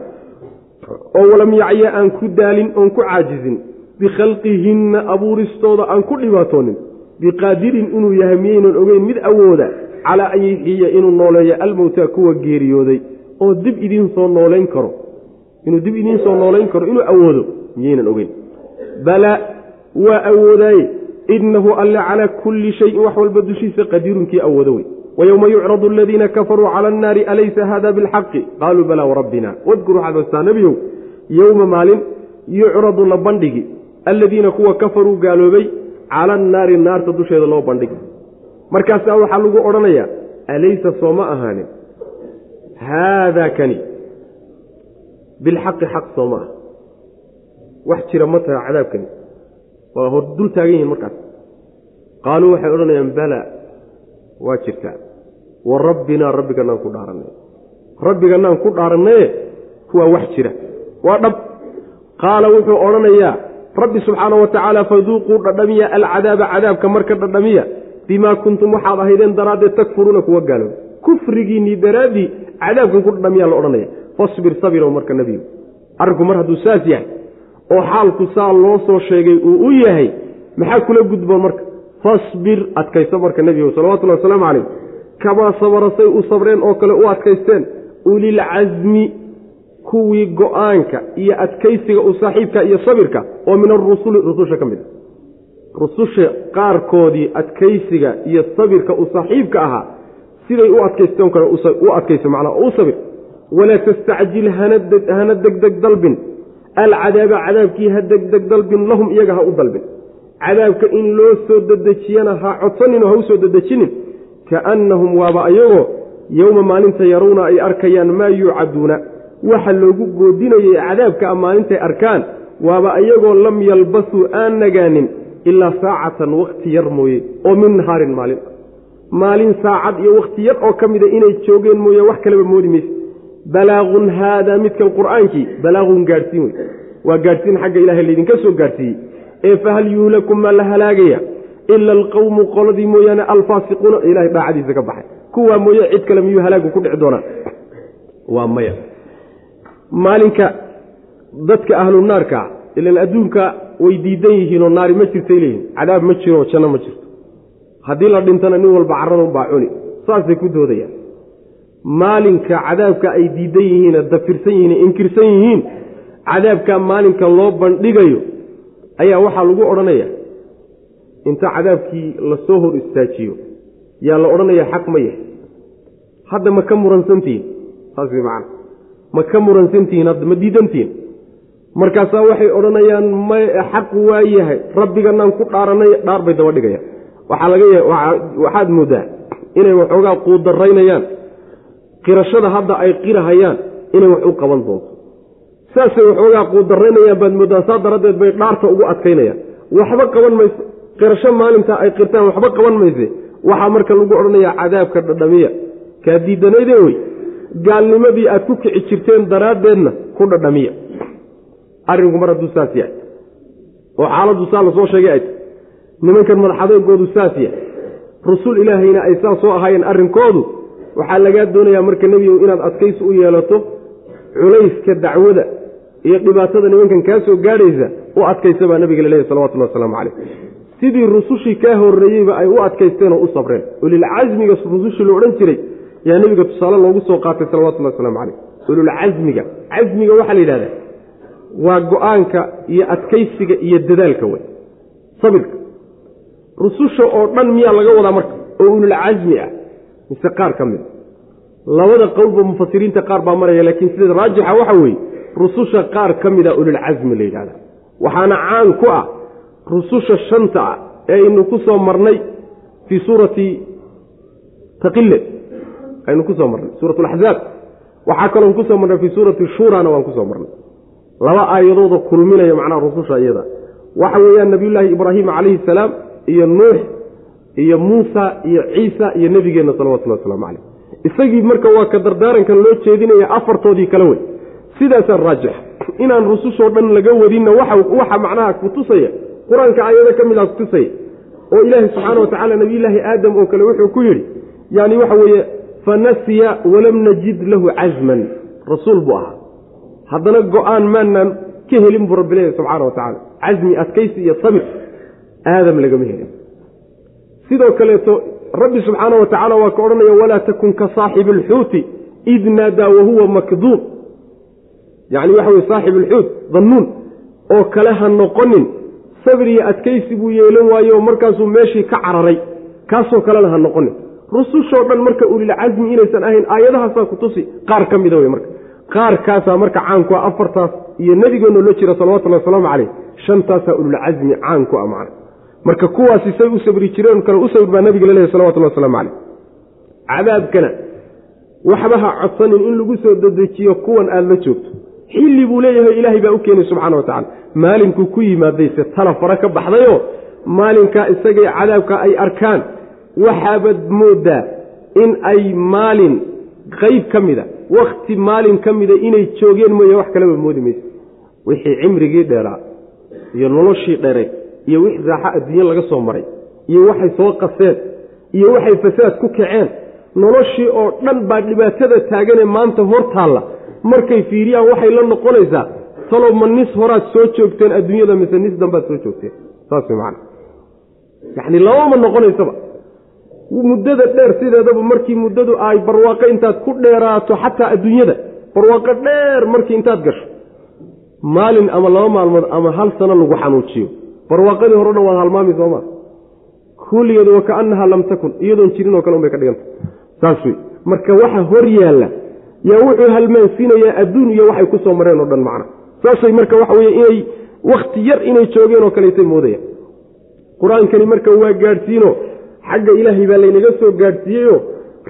oo walam yacya aan ku daalin oon ku caajizin bikhalqihinna abuuristooda aan ku dhibaatoonin biqaadirin inuu yahay miyaynan ogeyn mid awooda calaa an yuxiya inuu nooleeyo almowtaa kuwa geeriyooday oo dib idiin soo noolayn karo. Inuu dib idiin soo noolayn karo inuu awoodo miyaynan ogeyn. Balaa waa awoodaaye innahu alle calaa kulli shayin wax walba dushiisa qadiirunkii awoodo wey. Wayowma yucradu aladiina kafaruu cala annaari alaysa hada bilxaqi? Qaaluu balaa warabbina wadkur waxaad hostaa nebiyow yowma maalin yucradu la bandhigi. Alladiina kuwa kafaruu gaaloobay cala annaari naarta dusheeda loo bandhigi markaasaa waxaa lagu odhanayaa alaysa soo ma ahaanin? Haadaa kani. Bilxaqi xaq soo ma aha wax jira ma taha cadaabkani waa hor dul taagan yihiin markaas. Qaaluu waxay odhanayaan bala waa jirtaa. Wa rabbinaa rabbiganaan ku dhaaranay rabbiganaan ku dhaarannaye waa wax jira. Waa dhab. Qaala wuxuu odhanayaa rabbi subxaana wa tacaala faduuquu dhadhamiya alcadaaba cadaabka marka dhadhamiya bimaa kuntum waxaad ahaydeen daraaddeed takfuruuna kuwa gaaloobay kufrigiinnii daraaddii cadaabkan ku dhadhamiyaa la odhanaya. Fasbir sabirow marka nebigu arrinku mar hadduu saas yahay oo xaalku saa loo soo sheegay uu u yahay maxaa kula gudboon marka? Fasbir adkayso marka nebigu salawatullahi wasalaamu calayh. Kamaa sabarasay u sabreen oo kale u adkaysteen? Ulilcasmi kuwii go'aanka iyo adkaysiga u saaxiibka iyo sabirka oo min arusuli rususha ka mid a rususha qaarkoodii adkaysiga iyo sabirka u saaxiibka ahaa siday u adkaysteen kale u adkayso macnaa oo u sabir. Walaa tastacjil hana degdeg dalbin. Alcadaaba cadaabkii ha degdeg dalbin lahum iyaga ha u dalbin. Cadaabka in loo soo dedejiyana ha codsaninoo ha u soo dedejinin. Kaannahum waaba ayagoo yowma maalinta yaruuna ay arkayaan maa yuucaduuna. Waxa loogu goodinayay cadaabka maalintay arkaan waaba iyagoo lam yalbasuu aan nagaanin ilaa saacatan wakhti yar mooye oo min nahaarin maalin. Maalin saacad iyo wakhti yar oo ka mida inay joogeen mooye wax kaleba moodi mayse. Balaagun haadaa midkan qur'aankii balaagun gaadhsiin wey. Waa gaadhsiin xagga ilahay laydinka soo gaadhsiiyey ee fahal yuhlaku maa la halaagaya? Ila alqawmu qoladii mooyaane alfaasiquuna ilahay daacadiisa ka baxay. Kuwaa mooye cid kale miyuu halaagu ku dhici doonaa? Waa maya. Maalinka dadka ahlu naarka ilan adduunka way diidan yihiinoo naari ma jirtay leeyihiin cadaab ma jiro janno ma jirto. Haddii la dhintana nin walba carradun baa cuni. Saasay ku doodayaan. Maalinka cadaabka ay diidan yihiine dafirsan yihiin inkirsan yihiin cadaabka maalinka loo bandhigayo ayaa waxaa lagu odhanaya inta cadaabkii la soo hor istaajiyo yaa la odhanaya xaq ma yahay. Hadda ma ka muransantihiin. Saas way macana ma ka muransantihiin hadda ma diidantihiin markaasaa waxay odhanayaan ma xaq waa yahay. Rabbiganaan ku dhaaranay dhaar bay daba dhigayaan. Waxaa laga waxaad moodaa inay waxoogaa quudaraynayaan qirashada hadda ay qirahayaan inay wax u qaban doonto. Saasay waxoogaa quudaraynayaan baad mooddaa saa daraaddeed bay dhaarta ugu adkaynayaan. Waxba qaban mayso. Qirasho maalinta ay qirtaan waxba qaban mayse. Waxaa marka lagu odhanayaa cadaabka dhadhamiya. Kaa diidanaydeen wey? Gaalnimadii aad ku kici jirteen daraaddeedna ku dhadhamiya arrinku mar hadduu saas yahay. Oo xaaladdu saa la soo sheegay ay tahy nimankan madaxadeegoodu saas yahay. Rusul ilaahayna ay saas soo ahaayeen arrinkoodu waxaa lagaa doonayaa marka nebigow inaad adkaysi u yeelato culayska dacwada iyo dhibaatada nimankan kaa soo gaadhaysa u adkaysa baa nabiga laleeyahy salawatullahi wasalaamu calayh. Sidii rusushii kaa horreeyeyba ay u adkaysteen oo u sabreen. Ulilcasmiga rusushii la odhan jiray yaa nebiga tusaale loogu soo qaatay salawatullahi wasalaamu calayh. Ululcasmiga casmiga waxaa la yidhahdaa waa go'aanka iyo adkaysiga iyo dadaalka wey sabirka. Rususha oo dhan miyaa laga wadaa marka oo ululcasmi ah mise qaar ka mid labada qowlba mufasiriinta qaar baa maraya laakiin sida raajixa waxa weeye rususha qaar ka mida ululcasmi la yidhahda waxaana caan ku ah rususha shanta ah ee aynu ku soo marnay fii suurati taqile aynu ku soo marnay suurat alaxzaab waxaa kaloon ku soo marnay fii suurati shuurana waan ku soo marnay laba aayadooda kulminaya macnaha rususha iyada. Waxa weeyaan nabiyullaahi ibraahim calayhi salaam iyo nuux iyo muusa iyo ciisa iyo nebigeenna salawatullahi waslamu caleyh isagii marka waa ka dardaarankan loo jeedinaya afartoodii kale wey. Sidaasaa raajix. Inaan rusushoo dhan laga wadinna waxa macnaha kutusaya qur'aanka aayado ka mid a kutusaya oo ilaahi subxaana wa tacaala nabiyullaahi aadam oo kale wuxuu ku yidhi yani waxa weeye fanasiya walam najid lahu casman rasuul buu ahaa haddana go'aan maanaan ka helin buu rabbi leeyahy subxaana wa tacaala. Casmi adkaysi iyo sabir aadam lagama helin. Sidoo kaleeto rabbi subxaana wa tacaala waa ka odhanaya walaa takun ka saaxibi alxuuti id naadaa wahuwa makduub. Yacni waxa weye saaxib alxuut dannuun oo kale ha noqonin. Sabir iyo adkaysi buu yeelan waayo markaasuu meeshii ka cararay. Kaasoo kalena ha noqonin. Rusushoo dhan marka ulilcasmi inaysan ahayn aayadahaasaa ku tusi qaar ka mida wey marka qaarkaasaa marka caanku a afartaas iyo nebigeenoo la jira salawatullahi wasalaamu caleyh shantaasaa ululcasmi caan ku a macna. Marka kuwaasi say u sabri jireen kale u sabir baa nabiga laleeyahy salawatullahi waslamu caleyh cadaabkana waxba ha codsanin in lagu soo dedejiyo kuwan aada la joogto. Xilli buu leeyahay ilaahay baa u keenay subxana wa tacala maalinkuu ku yimaadayse tala fara ka baxdayoo maalinkaa isagay cadaabka ay arkaan waxaabad mooddaa in ay maalin qayb ka mida wakhti maalin ka mida inay joogeen mooye wax kaleba moodi mayse wixii cimrigii dheeraa iyo noloshii dheray iyo wix raaxo adduunye laga soo maray iyo waxay soo qaseen iyo waxay fasaad ku kaceen noloshii oo dhan baa dhibaatada taaganee maanta hor taalla. Markay fiiriyaan waxay la noqonaysaa talow ma nis horaad soo joogteen adduunyada mise nis dambaad soo joogteen? Saas way macana yacni labama noqonaysaba muddada dheer sideedaba markii muddadu ay barwaaqo intaad ku dheeraato xataa adduunyada barwaaqo dheer markii intaad gasho. Maalin ama laba maalmood ama hal sano lagu xanuujiyo. Barwaaqadii hore o dhan waad halmaami sooma kulligeedu wa kaannahaa lam takun iyadoon jirinoo kale un bay ka dhiganta saas wey marka waxa hor yaalla yaa wuxuu halmaansiinayaa adduun iyo waxay ku soo mareen oo dhan macna. Saasay marka waxa weye inay wakhti yar inay joogeen oo kaleetay moodayaan. Qur'aankani marka waa gaadhsiino xagga ilaahay baa laynaga soo gaadhsiiyeyo.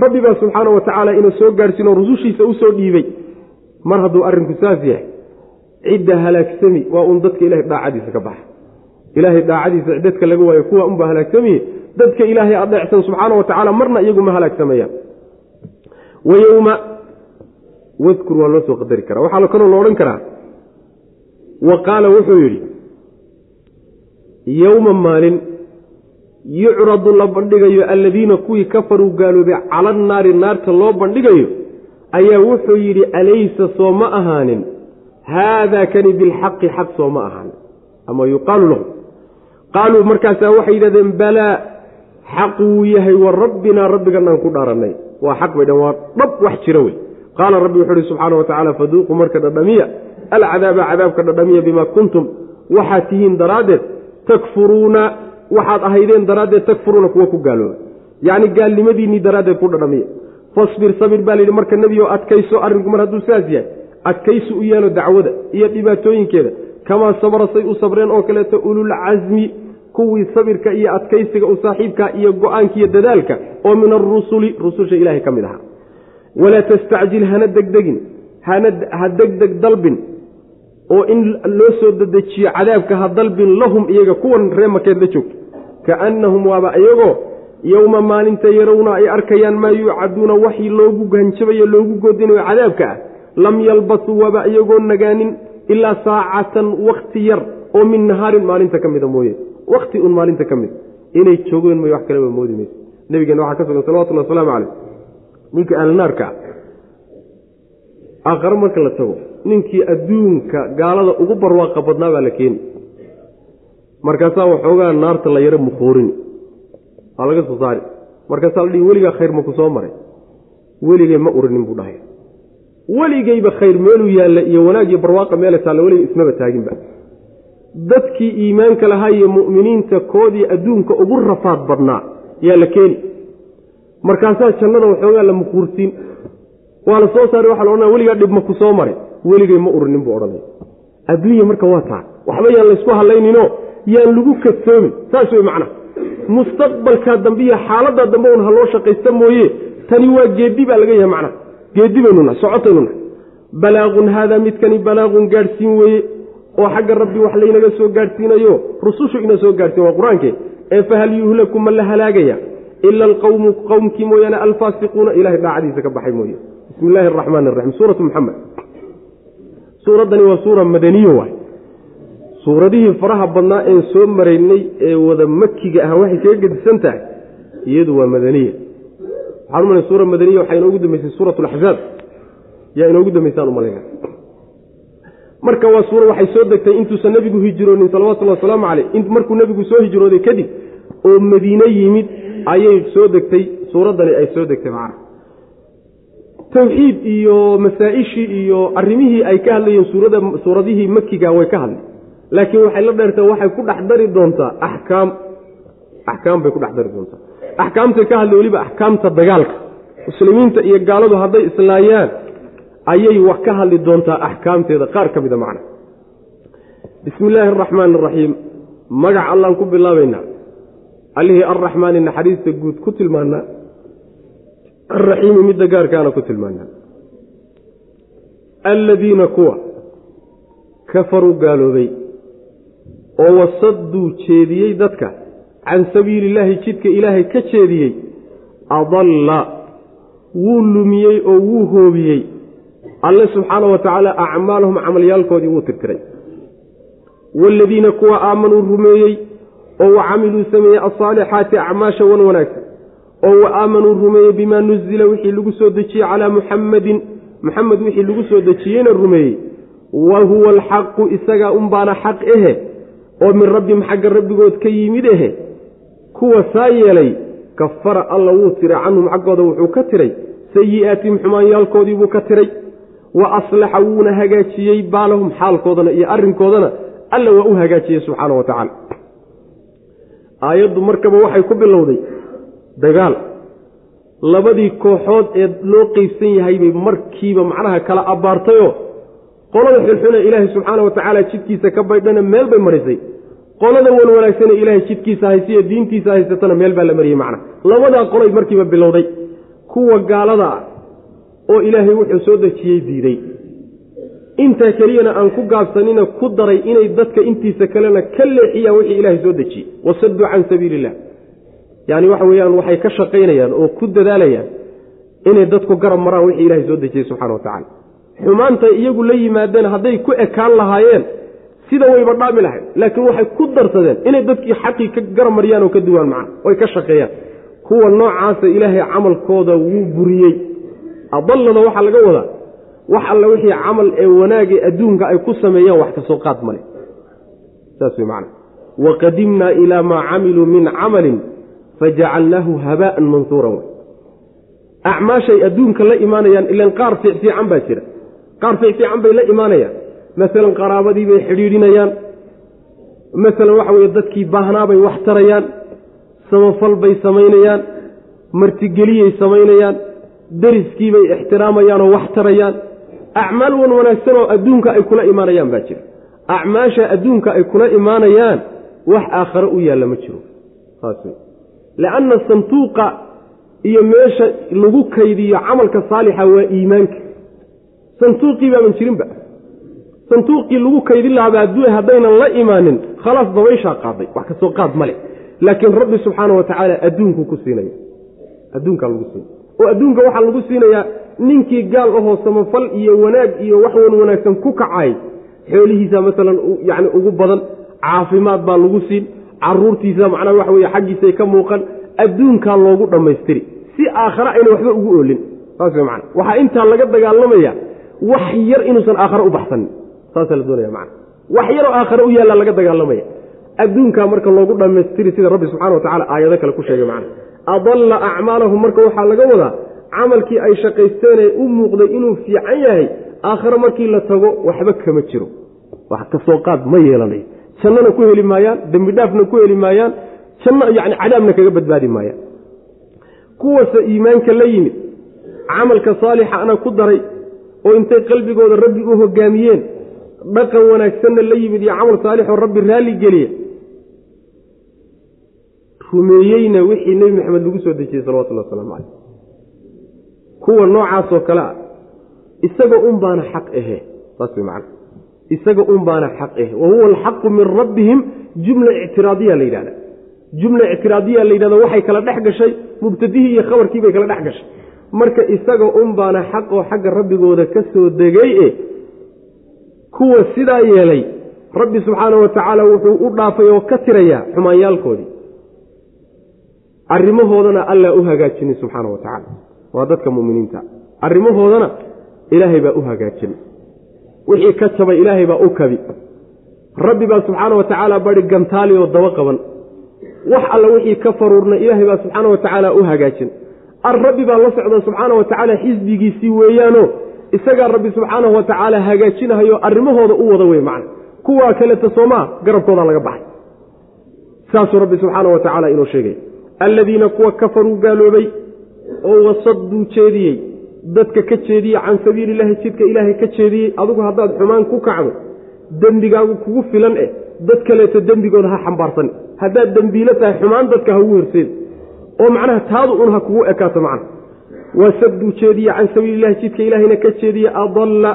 Rabbi baa subxaana wa tacaala ina soo gaadhsiino rusushiisa u soo dhiibay. Mar hadduu arrinku saas yahay cidda halaagsami waa uun dadka ilahay daacadiisa ka baxa. Ilaahay daacadiisa dadka laga waayo kuwa unbaa halaagsamiye dadka ilaahay adeecsan subxaana wa tacaala marna iyagu ma halaagsamayaan wayowma wadkur waa loo soo qadari karaa. Waxaa kaloo la odhan karaa. Wa qaala wuxuu yidhi yowma maalin yucradu la bandhigayo alladiina kuwii kafaruu gaaloobay cala annaari naarta loo bandhigayo ayaa wuxuu yidhi alaysa soo ma ahaanin. Haadaa kani bilxaqi xaq soo ma ahaanin. Ama yuqaalu lahu qaaluu markaasaa waxay yidhahdeen balaa xaq wuu yahay wa rabbinaa rabbiganaan ku dhaarannay. Waa xaq bay dhan waa dhab wax jira wey. Qaala rabbi wuxuu uhi subxaana wa tacaala faduuquu marka dhadhamiya. Alcadaaba cadaabka dhadhamiya bimaa kuntum. Waxaad tihiin daraaddeed takfuruuna waxaad ahaydeen daraaddeed takfuruuna kuwa ku gaalooba. Yacni gaalnimadiinnii daraaddeed ku dhadhamiya. Fasbir sabir baa layidhi marka nebigo adkayso arrinku mar hadduu saas yahay. Adkayso u yeelo dacwada iyo dhibaatooyinkeeda. Kamaa sabra say u sabreen oo kaleeto ululcasmi kuwii sabirka iyo adkaysiga u saaxiibka iyo go'aanka iyo dadaalka oo min arusuli rususha ilaahay ka mid ahaa. Walaa tastacjil hana degdegin ha degdeg dalbin oo in loo soo dedejiyo cadaabka ha dalbin lahum iyaga kuwan ree makeed la joogto kaannahum waaba iyagoo yowma maalinta yarawna ay arkayaan maa yuucaduuna waxii loogu hanjabayo loogu goodinayo cadaabka ah. Lam yalbasuu waaba iyagoo nagaanin ilaa saacatan wakti yar oo min nahaarin maalinta ka mida mooye. Wakti un maalinta ka mid. Inay joogeen may wax kaleba moodi mayso nabigeena waxaa ka sugan salawatullah wasalaamu caleyh. Ninka ahlnaarka aakhare marka la tago ninkii adduunka gaalada ugu barwaaqa badnaa baa la keeni markaasaa waxoogaa naarta la yaro mukoorini waa laga soo saari. Markaasaa la dhihi weligaa khayr maku soo maray. Weligay ma urinin buu dhahay. Weligayba khayr meeluu yaalla iyo wanaag iyo barwaaqa meela taalla weliga ismaba taaginba. Dadkii iimaanka lahaa iyo mu'miniinta koodii adduunka ugu rafaad badnaa yaa la keeni. Markaasaa jannada waxoogaa la mukuursiin waa la soo saaray waxa la odhanaya weligaa dhib maku soo maray weligay ma urinin buu odhanaya adduunya marka waa taa. Waxba yaan laysku hadlayninoo yaan lagu kadsoomin. Saas wey macnaha mustaqbalkaa dambe iyo xaaladaa dambe un ha loo shaqaysta mooye. Tani waa geeddi baa laga yahay macnaha geeddi baynu nahay socotaynu nahay. Balaaqun haadaa midkani balaaqun gaadhsiin weeye. Oo xagga rabbi wax laynaga soo gaadhsiinayo. Rusushu ina soo gaadhsiin waa qur'aanke. Ee fahal yuhlaku ma la halaagaya? Ila alqawmu qowmkii mooyaane alfaasiquuna. Ilahay daacadiisa ka baxay mooye. Bismi illaahi araxmaan araxiim suuratu muxamed suuraddani waa suura madaniyo waay. Suuradihii faraha badnaa een soo maraynay ee wada makiga ah waxay kaga gedisan tahay iyadu waa madaniya. Waxaan umalay suura madaniya waxaa inoogu dambeysay suurat laxzaab yaa inoogu dambeysaan umalayna marka waa suura waxay soo degtay intuusan nebigu hijroonin salawatullhi wasalaamu caleyh markuu nebigu soo hijrooday kadib oo madiine yimid ayay soo degtay suuraddani ay soo degtay macna tawxiid iyo masaa-ishii iyo arrimihii ay ka hadlayeen suurada suuradihii makiga way ka hadlay laakiin waxay la dheertay waxay ku dhex dari doontaa axkaam. Axkaam bay ku dhex dari doontaa. Axkaamtay ka hadlay weliba axkaamta dagaalka. Muslimiinta iyo gaaladu hadday islaayaan ayay wax ka hadli doontaa axkaamteeda. Qaar ka mida macna. Bismi illaahi araxmaani araxiim magac allaan ku bilaabaynaa. Allihii arraxmaani naxariista guud ku tilmaanaa alraxiimi midda gaarkaana ku tilmaanaa alladiina kuwa kafaruu gaaloobay oo wasadduu jeediyey dadka can sabiili illaahi jidka ilaahay ka jeediyey adalla wuu lumiyey oo wuu hoobiyey alle subxaana wa tacaala acmaalahum camalyaalkoodii wuu tirtiray waaladiina kuwa aamanuu rumeeyey oo wa camiluu sameeyey alsaalixaati acmaasha wan wanaagsan oo wa aamanuu rumeeyey bimaa nuzila wixii lagu soo dejiyey calaa muxammadin muxamed wixii lagu soo dejiyeyna rumeeyey wa huwa alxaqu isagaa unbaana xaq ehe oo min rabbihim xagga rabbigood ka yimid ehe kuwa saa yeelay kafara alla wuu tiray canhum xaggooda wuxuu ka tiray sayi'aatihim xumaanyaalkoodii buu ka tiray wa aslaxa wuuna hagaajiyey baalahum xaalkoodana iyo arrinkoodana alla waa u hagaajiyey subxaana wa tacaala. Aayaddu markaba waxay ku bilowday dagaal. Labadii kooxood ee loo qeybsan yahay bay markiiba macnaha kala abbaartayoo qolada xulxune ilaahay subxaana wa tacaala jidkiisa ka baydhana meel bay marisay. Qolada wan wanaagsane ilaahay jidkiisa haysiyo diintiisa haysatana meel baa la mariyey macna. Labadaa qolay markiiba bilowday. Kuwa gaalada ah oo ilaahay wuxuu soo dejiyey diiday. Intaa keliyana aan ku gaabsanina ku daray inay dadka intiisa kalena ka leexiyaan wixii ilaahay soo dejiyey wasadduu can sabiili illah yacni waxa weeyaan waxay ka shaqaynayaan oo ku dadaalayaan inay dadku garab maraan wixii ilahay soo dejiyey subxana wa tacala xumaantay iyagu la yimaadeen hadday ku ekaan lahaayeen sida wayba dhaami lahayd. Laakiin waxay ku darsadeen inay dadkii xaqii ka garab mariyaan oo ka duwaan macna oy ka shaqeeyaan. Kuwa noocaasa ilaahay camalkooda wuu buriyey. Adallada waxaa laga wadaa wax alla wixii camal ee wanaagee adduunka ay ku sameeyaan wax ka soo qaad male saas wey macana waqadimnaa ilaa maa camiluu min camalin fajacalnaahu habaa'an mansuuran acmaashay adduunka la imaanayaan ilan qaar fiicfiican baa jira qaar fiicfiican bay la imaanayaan masalan qaraabadii bay xidhiidhinayaan masalan waxa weye dadkii baahnaabay wax tarayaan samafal bay samaynayaan martigeliyay samaynayaan dariskiibay ixtiraamayaan oo wax tarayaan acmaal wan wanaagsan oo adduunka ay kula imaanayaan baa jira acmaasha adduunka ay kula imaanayaan wax aakhare u yaalla ma jiro lianna santuuqa iyo meesha lagu kaydiyo camalka saalixa waa iimaanka. Santuuqii baaban jirinba santuuqii lagu kaydin lahaaba adduunya haddaynan la imaanin khalaas dabayshaa qaaday wax ka soo qaad male laakiin rabbi subxaana wa tacaala adduunkuu ku siinaya adduunkaa lagu siinaya oo adduunka waxaa lagu siinayaa ninkii gaal ahoo samafal iyo wanaag iyo wax wan wanaagsan ku kacay xoolihiisa masalan yani ugu badan caafimaad baa lagu siin caruurtiisa macnaha waxa weye xaggiisay ka muuqan adduunkaa loogu dhammaystiri. Si aakhare ayna waxba ugu oolin. Saas man waxaa intaa laga dagaalamaya wax yar inuusan aakhare u baxsanin saasaa la doonaya man wax yaroo aakhare u yaalla laga dagaalamaya. Adduunkaa marka loogu dhammaystiri sida rabbi subxana wa tacala aayado kale ku sheegay macna adalla acmaalahum marka waxaa laga wadaa camalkii ay shaqaysteenee u muuqday inuu fiican yahay aakhare markii la tago waxba kama jiro. Wax ka soo qaad ma yeelanayo jannana ku heli maayaan dembi dhaafna ku heli maayaan janno yani cadaabna kaga badbaadi maayaan. Kuwase iimaanka la yimid camalka saalixana ku daray oo intay qalbigooda rabbi u hogaamiyeen dhaqan wanaagsanna la yimid iyo camal saalixoo rabbi raalli geliya rumeeyeyna wixii nebi maxamed lagu soo dejiyey salawatullah wasalaamu caleyh kuwa noocaasoo kale ah isaga un baana xaq ahe saas way macana isaga un baana xaq ahe wa huwa alxaqu min rabbihim jumla ictiraadiya la yidhahda jumla ictiraadiya la yidhahdo waxay kala dhex gashay mubtadihii iyo khabarkii bay kala dhex gashay. Marka isaga un baana xaqoo xagga rabbigooda ka soo degay e kuwa sidaa yeelay rabbi subxaana wa tacaala wuxuu u dhaafay oo ka tirayaa xumaanyaalkoodii. Arrimahoodana allaa u hagaajinay subxaana wa tacaala. Waa dadka muminiinta arrimahoodana ilaahay baa u hagaajin wixii ka jabay ilaahay baa u kabi. Rabbi baa subxaana wa tacaala bari gantaali oo daba qaban. Wax alla wixii ka faruurna ilaahay baa subxaana wa tacaala u hagaajin. Ar rabbi baa la socda subxaana wa tacaala xisbigiisii weeyaano isagaa rabbi subxaanahu wa tacaala hagaajinahayo arrimahooda u wada wey macna. Kuwaa kaleta soomaa garabkoodaa laga baxay. Saasuu rabbi subxaana wa tacaala inuu sheegay. Alladiina kuwa kafaruu gaaloobay oo wasaduu jeediyey dadka ka jeediyey can sabiili illaahi jidka ilaahay ka jeediyey adigu haddaad xumaan ku kacdo dembigaagu kugu filan eh dad kaleeto dembigooda ha xambaarsan. Haddaad dembiilo tahay xumaan dadka ha ugu horseed oo macnaha taadu un ha kugu ekaato macna. Wasaduu jeediye can sabiililahi jidka ilaahayna ka jeediye adalla.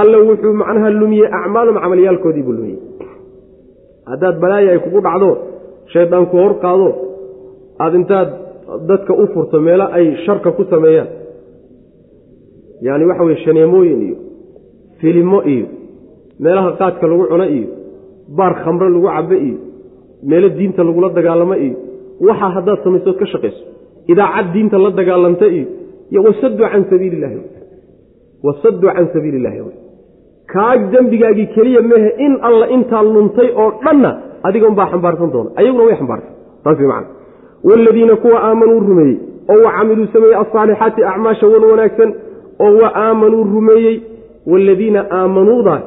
Alla wuxuu macnaha lumiyey acmaalum camalyaalkoodii buu lumiyey. Haddaad balaaya ay kugu dhacdo shayddaanku hor qaado aada intaad dadka u furto meelo ay sharka ku sameeyaan yacni waxa weye shaneemooyin iyo filimo iyo meelaha qaadka lagu cuno iyo baar khamre lagu cabe iyo meelo diinta lagula dagaalamo iyo waxaa haddaad samaysood ka shaqayso. Idaacad diinta la dagaalanta iyo wasaduu can sabiili illahi wasaduu can sabiili kaag dembigaagii keliya mehe in alla intaa luntay oo dhanna adiga unbaa xambaarsan doona. Ayaguna way xambaarsan. Saas way macana kuwa aamanuu rumeeyey oo wa camiluu sameeyey alsaalixaati acmaasha wan wanaagsan oo wa aamanuu rumeeyey waaladiina aamanuudaas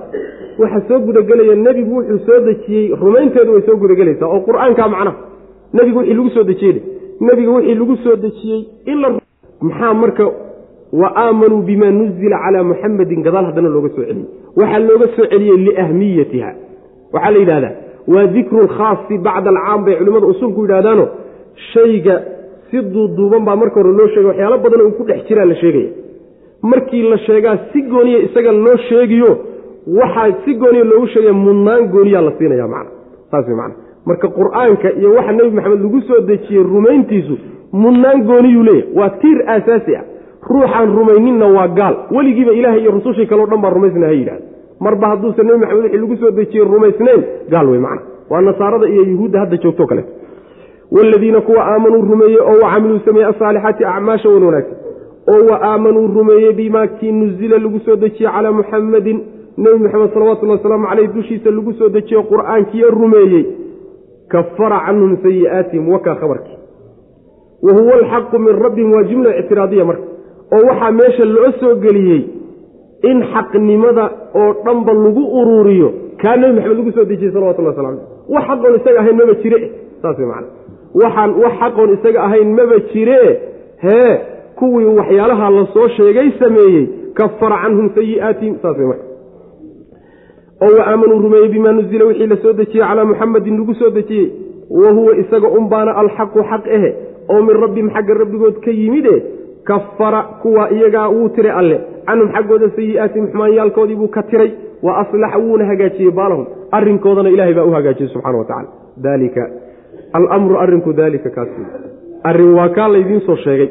waxaa soo gudagelaya nebigu wuxuu soo dejiyey rumaynteedu way soo gudagelaysaa oo qur'aankaa macnaha nebigu wixii lagu soo dejiyey nebiga wixii lagu soo dejiyey ila maxaa marka wa aamanuu bima nuzila calaa muxamadin gadaal haddana looga soo celiyey. Waxaa looga soo celiyey liahmiyatiha waxaa la yidhahdaa waa dikru lkhaasi bacda alcaam bay culimmada usulku yidhahdaano shayga si duuduuban baa marka hore loo sheegay waxyaalo badan uu ku dhex jiraa la sheegaya markii la sheegaa si gooniya isaga loo sheegiyo waxaa si gooniya loogu sheegaya mudnaan gooniyaa la siinaya macna. Saas macna. Marka qur'aanka iyo waxa nebi maxamed lagu soo dejiyey rumayntiisu mudnaan gooniyuu leeyahy waa tiir aasaasi ah. Ruuxaan rumayninna waa gaal. Weligiiba ilaahay iyo rusushii kaleo dhan baa rumaysna ha yidhahda marba hadduusan nebi maxamed wixii lagu soo dejiyey rumaysnayn gaal wey macna. Waa nasaarada iyo yuhuudda hadda joogto kale. Waaladiina kuwa aamanuu rumeeyey oo wa camiluu sameeyey asaalixaati acmaasha wan wanaagsan oo wa aamanuu rumeeyey bimaa kii nuzila lagu soo dejiyey calaa muxamadin nebi moxamed salawatullhi wasalaamu caleyh dushiisa lagu soo dejiyo qur'aankiiyo rumeeyey kafara canhum sayi'aatihim wakaa khabarkii. Wa huwa alxaqu min rabbihim waa jumla ictiraadiya marka oo waxaa meesha loo soo geliyey in xaqnimada oo dhanba lagu uruuriyo kaa nebi maxamed lagu soo dejiyey salawatullah wasala aleh wax xaqoon isaga ahayn maba jire saas wey macana waxaan wax xaqoon isaga ahayn maba jire hee kuwii waxyaalaha la soo sheegay sameeyey kafara canhum sayi'aatihim oo wa aamanuu rumeeyey bimaa nuzila wixii la soo dejiyey calaa muxamadin lagu soo dejiyey wa huwa isaga unbaana alxaqu xaq ehe oo min rabbihim xagga rabbigood ka yimide kafara kuwa iyagaa wuu tiray alle. Canhum xaggooda sayi'aatihim xumaanyaalkoodii buu ka tiray wa aslaxa wuuna hagaajiyey baalahum. Arrinkoodana ilahay baa u hagaajiyey subxana wa tacala dalika alamru arrinku daalika kaas arrin waa kaa laydiin soo sheegay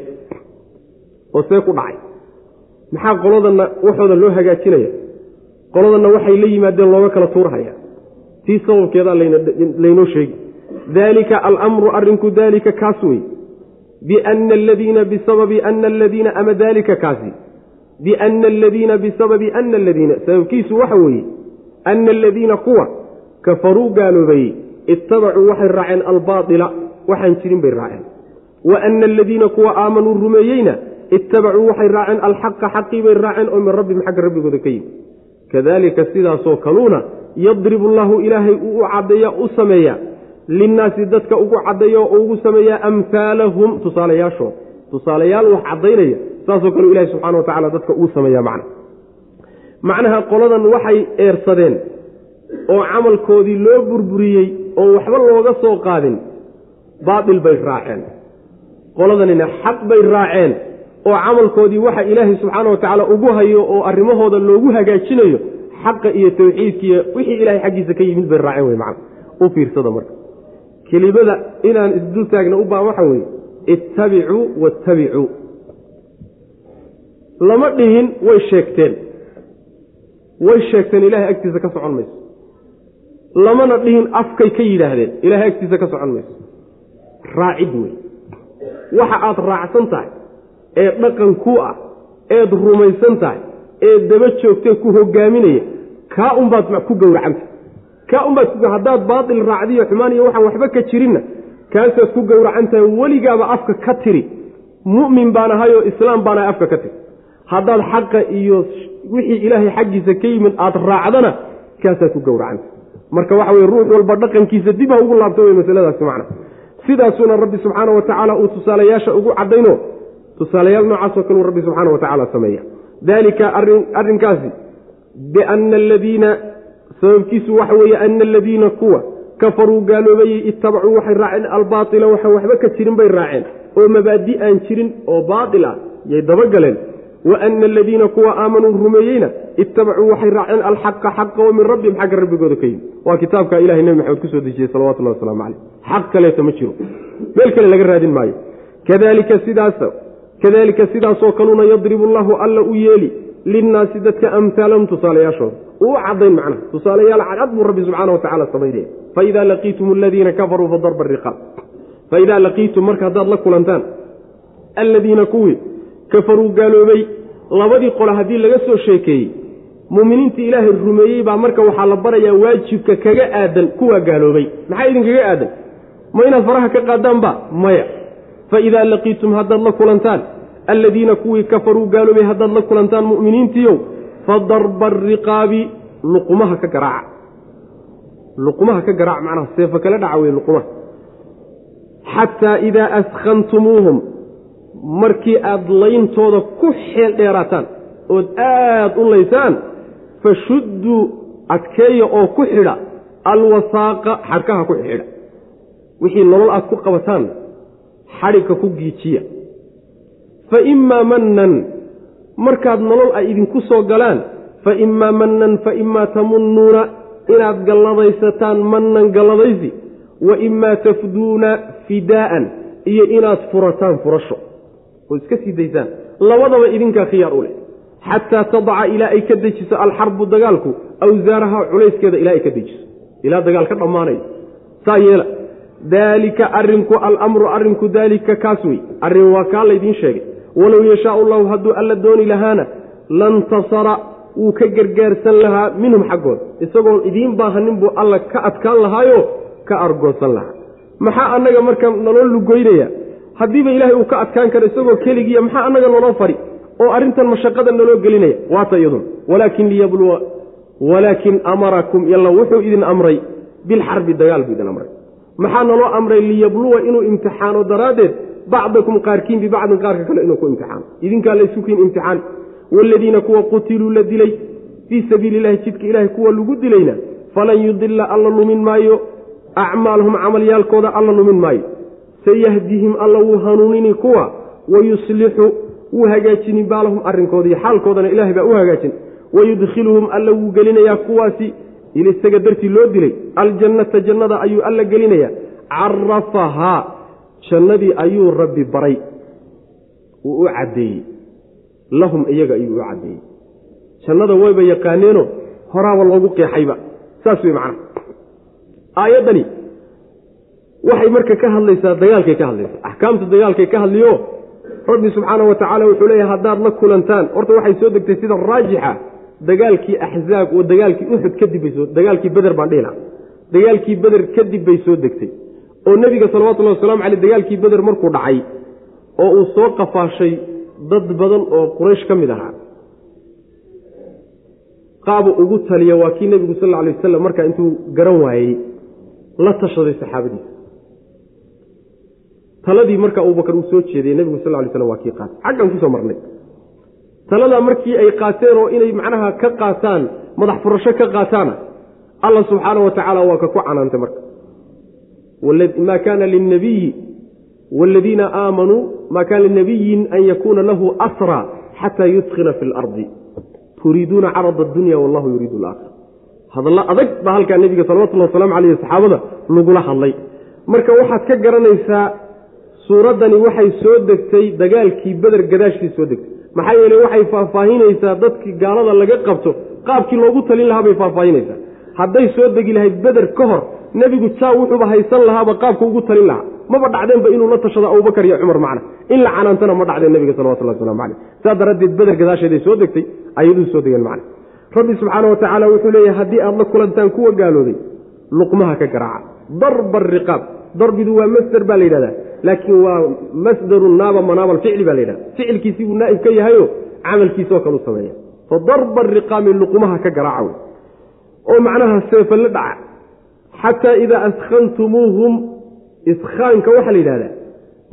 oo see ku dhacay. Maxaa qoladanna waxooda loo hagaajinaya qoladanna waxay la yimaadeen looga kala tuurhaya tii sababkeedaa laynoo sheegi. Daalika alamru arrinku daalika kaas wey biana aladiina bisababi ana aladiina ama daalika kaasi. Biana aladiina bisababi ana aladiina sababkiisu waxa weeye ana aladiina kuwa kafaruu gaaloobayey ittabacuu waxay raaceen albaaila waxaan jirin bay raaceen. Wa ana aladiina kuwa aamanuu rumeeyeyna ittabacuu waxay raaceen alxaqa xaqii bay raaceen oo min rabbihim xagga rabbigooda ka yimi kadalika sidaasoo kaluuna yadribu allahu ilaahay uu u caddeeya u sameeya linnaasi dadka ugu caddeeya oo ugu sameeya amhaalahum tusaalayaashooda tusaalayaal wax caddaynaya saasoo kale ilahi subxana wa tacala dadka uu sameeya macna macnaha qoladan waxay eersadeen oo camalkoodii loo burburiyey oo waxba looga soo qaadin baatil bay raaceen qoladanina xaq bay raaceen oo camalkoodii waxa ilaahay subxaana wa tacaala ugu hayo oo arrimahooda loogu hagaajinayo xaqa iyo tawxiidkiiyo wixii ilahay xaggiisa ka yimid bay raaceen wey macna. U fiirsada marka. Kelimada inaan isdul taagna u baan waxa weeye ittabicuu waattabicuu lama dhihin way sheegteen. Way sheegteen ilaahay agtiisa ka socon mayso. Lamana dhihin afkay ka yidhaahdeen ilaahay agtiisa ka socon mayso. Raacid wey waxa aad raacsan tahay ee dhaqan ku ah eed rumaysan tahay ee daba joogtee ku hogaaminaya kaa unbaad ku gowracanta kaa unbaad haddaad baatil raacdiyo xumaan iyo waxaan waxba ka jirinna kaasaad ku gowracan tahay weligaaba afka ka tiri. Mu'min baan ahayoo islaam baan ahay afka ka tiri. Haddaad xaqa iyo wixii ilaahay xaggiisa ka yimid aad raacdana kaasaad ku gowracanta marka waxa weye ruux walba dhaqankiisa dib ha ugu laabto wey masaladaasi macna. Sidaasuuna rabbi subxaana wa tacaala uu tusaalayaasha ugu caddayno tusaalayaal noocaasoo kaleu rabbi subxaana wa tacaala sameeya. Daalika arrinkaasi biana aladiina sababkiisu waxa weeye ana aladiina kuwa kafaruu gaaloobayey ittabacuu waxay raaceen albaaila waxaan waxba ka jirin bay raaceen. Oo mabaadi aan jirin oo baatil ah yay dabagaleen. Wa ana aladiina kuwa aamanuu rumeeyeyna ittabacuu waxay raaceen alxaqa xaqa oo min rabbihim xagga rabbigooda ka yimi waa kitaabka ilahay nebi maxamed ku soo dejiyey salawatullahi wasalaamu caleyh xaq kaleeta ma jiro. Meel kale laga raadin maayo. Kadalika sidaas kadalika sidaasoo kaluna yadribu allahu alla u yeeli linnaasi dadka amhaalahum tusaalayaashooda uu u cadayn macnaha tusaalayaal cadcad buu rabbi subxaana wa tacala samaynaya faidaa laqiitum aladiina kafaruu fadarba riqaab. Faidaa laqiitum marka haddaad la kulantaan alladiina kuwii kafaruu gaaloobay labadii qole haddii laga soo sheekeeyey muuminiintii ilaahay rumeeyey baa marka waxaa la barayaa waajibka kaga aadan kuwaa gaaloobay. Maxaa idinkaga aadan? Ma inaad faraha ka qaadaanba maya faidaa laqiitum haddaad la kulantaan alladiina kuwii kafaruu gaaloobay haddaad la kulantaan mu'miniintiiow fadarba ariqaabi luqumaha ka garaaca luqumaha ka garaaca macnaha seefo kala dhaca wey luqumaha xataa idaa askhantumuuhum markii aada layntooda ku xeel dheeraataan ood aada u laysaan fashudduu adkeeya oo ku xidha alwasaaqa xadhkaha ku xidha wixii nolol aad ku qabataan xadhigka ku giijiya. Fa imaa mannan markaad nolol ay idinku soo galaan fa imaa mannan fa imaa tamunnuuna inaad galladaysataan mannan galladaysi wa imaa tafduuna fidaa'an iyo inaad furataan furasho. Oo iska sii daysaan. Labadaba idinkaa khiyaar u leh. Xataa tadaca ilaa ay ka dejiso alxarbu dagaalku awsaaraha culayskeeda ilaa ay ka dejiso. Ilaa dagaal ka dhammaanayo. Saa yeela daalika arrinku alamru arrinku daalika kaas wey arrin waa kaa laydiin sheegay. Walow yashaau allahu hadduu alla dooni lahaana lantasara wuu ka gargaarsan lahaa minhum xaggooda isagoon idiin baahanin buu alla ka adkaan lahaayo ka argoosan lahaa. Maxaa annaga marka naloo lugoynaya? Haddiiba ilaahay uu ka adkaan karo isagoo keligiiya maxaa annaga naloo fari? Oo arrintan mashaqada naloo gelinaya? Waata iyadun walaakin liyabluwa walaakin amarakum yalla wuxuu idin amray bilxarbi dagaal buu idin amray maxaa naloo amray liyabluwa inuu imtixaano daraaddeed bacdakum qaarkiin bibacdin qaarka kale inuu ku imtixaano. Idinkaa laysukiin imtixaan. Waaladiina kuwa qutiluu la dilay fii sabiili illahi jidka ilaahay kuwa lagu dilayna falan yudila alla lumin maayo acmaalhum camalyaalkooda alla lumin maayo. Sayahdihim alla wuu hanuunini kuwa wayuslixu wuu hagaajini baalahum arrinkooda iyo xaalkoodana ilahay baa u hagaajin. Wayudkhiluhum alla wuu gelinayaa kuwaasi isaga dartii loo dilay aljannata jannada ayuu alla gelinayaa. Carafahaa jannadii ayuu rabbi baray. Uu u caddeeyey. Lahum iyaga ayuu u caddeeyey. Jannada wayba yaqaaneeno horaaba loogu qeexayba. Saas wey macnaha aayaddani waxay marka ka hadlaysaa dagaalkay ka hadlaysaa. Axkaamta dagaalkay ka hadliyo rabbi subxaana wa tacaala wuxuu leeyahay haddaad la kulantaan horta waxay soo degtay sida raajixa dagaalkii axzaab oo dagaalkii uxud kadib soo dagaalkii beder baan dhihi laha dagaalkii beder kadib bay soo degtay. Oo nebiga salawatullahi wasalamu caleyh dagaalkii beder markuu dhacay oo uu soo qafaashay dad badan oo quraysh ka mid ahaa. Qaabu ugu taliya waa kii nebigu sal alla alay wasalam markaa intuu garan waayey la tashaday saxaabadiisa. Taladii marka abubakar uu soo jeediyey nebigu sal ly slam waa kii qaatay. Xaggan ku soo marnay taladaa markii ay qaateen oo inay macnaha ka qaataan madax furasho ka qaataana alla subxaana wa tacaala waa ka ku canaantay marka. Maa kaana lilnabiyi waaladiina aamanuu maa kaana linabiyin an yakuuna lahu asra xataa yudkina fi lardi turiiduuna carada adunya wallahu yuriidu alaakhira hadallo adag baa halkaa nebiga salawatullahi wasalamu caleyh saxaabada lagula hadlay. Marka waxaad ka garanaysaa suuraddani waxay soo degtay dagaalkii beder gadaashkii soo degtay maxaa yeeley waxay faahfaahinaysaa dadkii gaalada laga qabto. Qaabkii loogu talin lahaa bay faahfaahinaysaa. Hadday soo degi lahayd beder ka hor nebigu jaa wuxuuba haysan lahaaba qaabka ugu talin lahaa. Maba dhacdeenba inuu la tashado abubakar iyo cumar macna. In la canaantana ma dhacdeen nebiga salawatullahi waslamu caleyh saas daraaddeed beder gadaasheeday soo degtay ayaduu soo degeen macna. Rabbi subxaana wa tacaala wuxuu leeyahay haddii aad la kulantaan kuwa gaalooday luqmaha ka garaaca. Darba riqaab. Darbidu waa masder baa la yidhahdaa laakiin waa masdaru naaba manaaba alficli baa la yidhahda ficilkiisii buu naa'ib ka yahayo camalkiisoo kale u sameeya. Fa darba riqaami luqumaha ka garaaca wey. Oo macnaha seefa la dhaca. Xataa idaa askhantumuuhum iskhaanka waxaa la yidhahdaa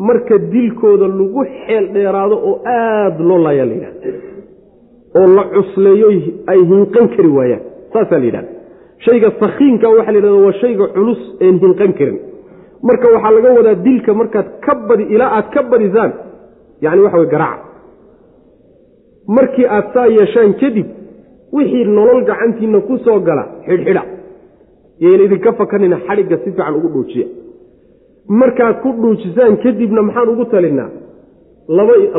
marka dilkooda lagu xeel dheeraado oo aada loo laayaa la yidhahda oo la cusleeyo ay hinqan kari waayaan. Saasaa la yidhahda shayga sakhiinka waxaa la yidhahda waa shayga culus een hinqan karin marka waxaa laga wadaa dilka markaad ka badi ilaa aad ka badisaan yacni waxa way garaaca. Markii aad saa yeeshaan kadib wixii nolol gacantiinna ku soo gala xidhxidha. Yayna idinka fakanina xadhigga si fiican ugu dhuujiya. Markaad ku dhuujisaan kadibna maxaan ugu talinnaa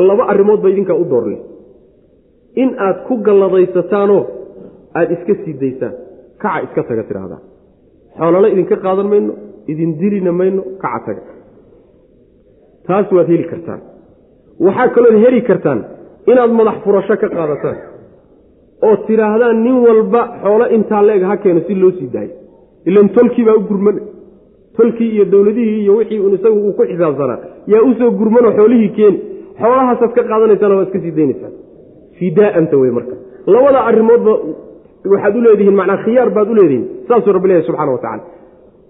laba arrimood ba idinkaa u doorle in aad ku galladaysataanoo aada iska sii daysaan kaca iska taga tidhaahdaa xoolala idinka qaadan mayno idin dilina mayno kaca taga taas waad heli kartaan. Waxaa kalood heli kartaan inaad madax furasho ka qaadataan oo tidhaahdaan nin walba xoolo intaa leeg ha keeno si loo sii daayo. Ilan tolkii baa u gurman tolkii iyo dowladihii iyo wixii un isagu uu ku xisaabsanaa. Yaa u soo gurmanoo xoolihii keeni xoolahaasaad ka qaadanaysaan waa iska sii daynaysaan. Fidaa'anta wey marka. Labada arrimoodba waxaad u leedihiin macnaa khiyaar baad u leedihiin. Saasuu rabbi leeyahy subxana wa tacala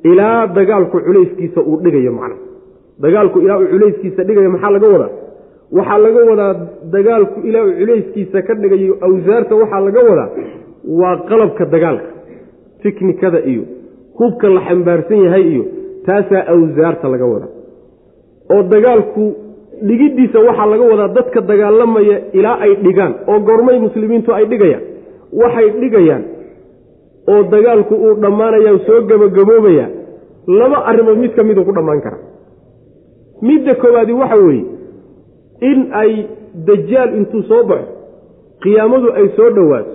ilaa dagaalku culayskiisa uu dhigayo macna dagaalku ilaa uu culayskiisa dhigayo maxaa laga wadaa? Waxaa laga wadaa dagaalku ilaa uu culayskiisa ka dhigayo awsaarta waxaa laga wadaa waa qalabka dagaalka tiknikada iyo hubka la xambaarsan yahay iyo taasaa awsaarta laga wadaa. Oo dagaalku dhigiddiisa waxaa laga wadaa dadka dagaalamaya ilaa ay dhigaan oo goormay muslimiintu ay dhigayaan waxay dhigayaan oo dagaalku uu dhammaanaya soo gabagaboobaya laba arrimood mid ka miduu ku dhammaan kara. Midda koowaadi waxa weeye in ay dajaal intuu soo baxo qiyaamadu ay soo dhowaato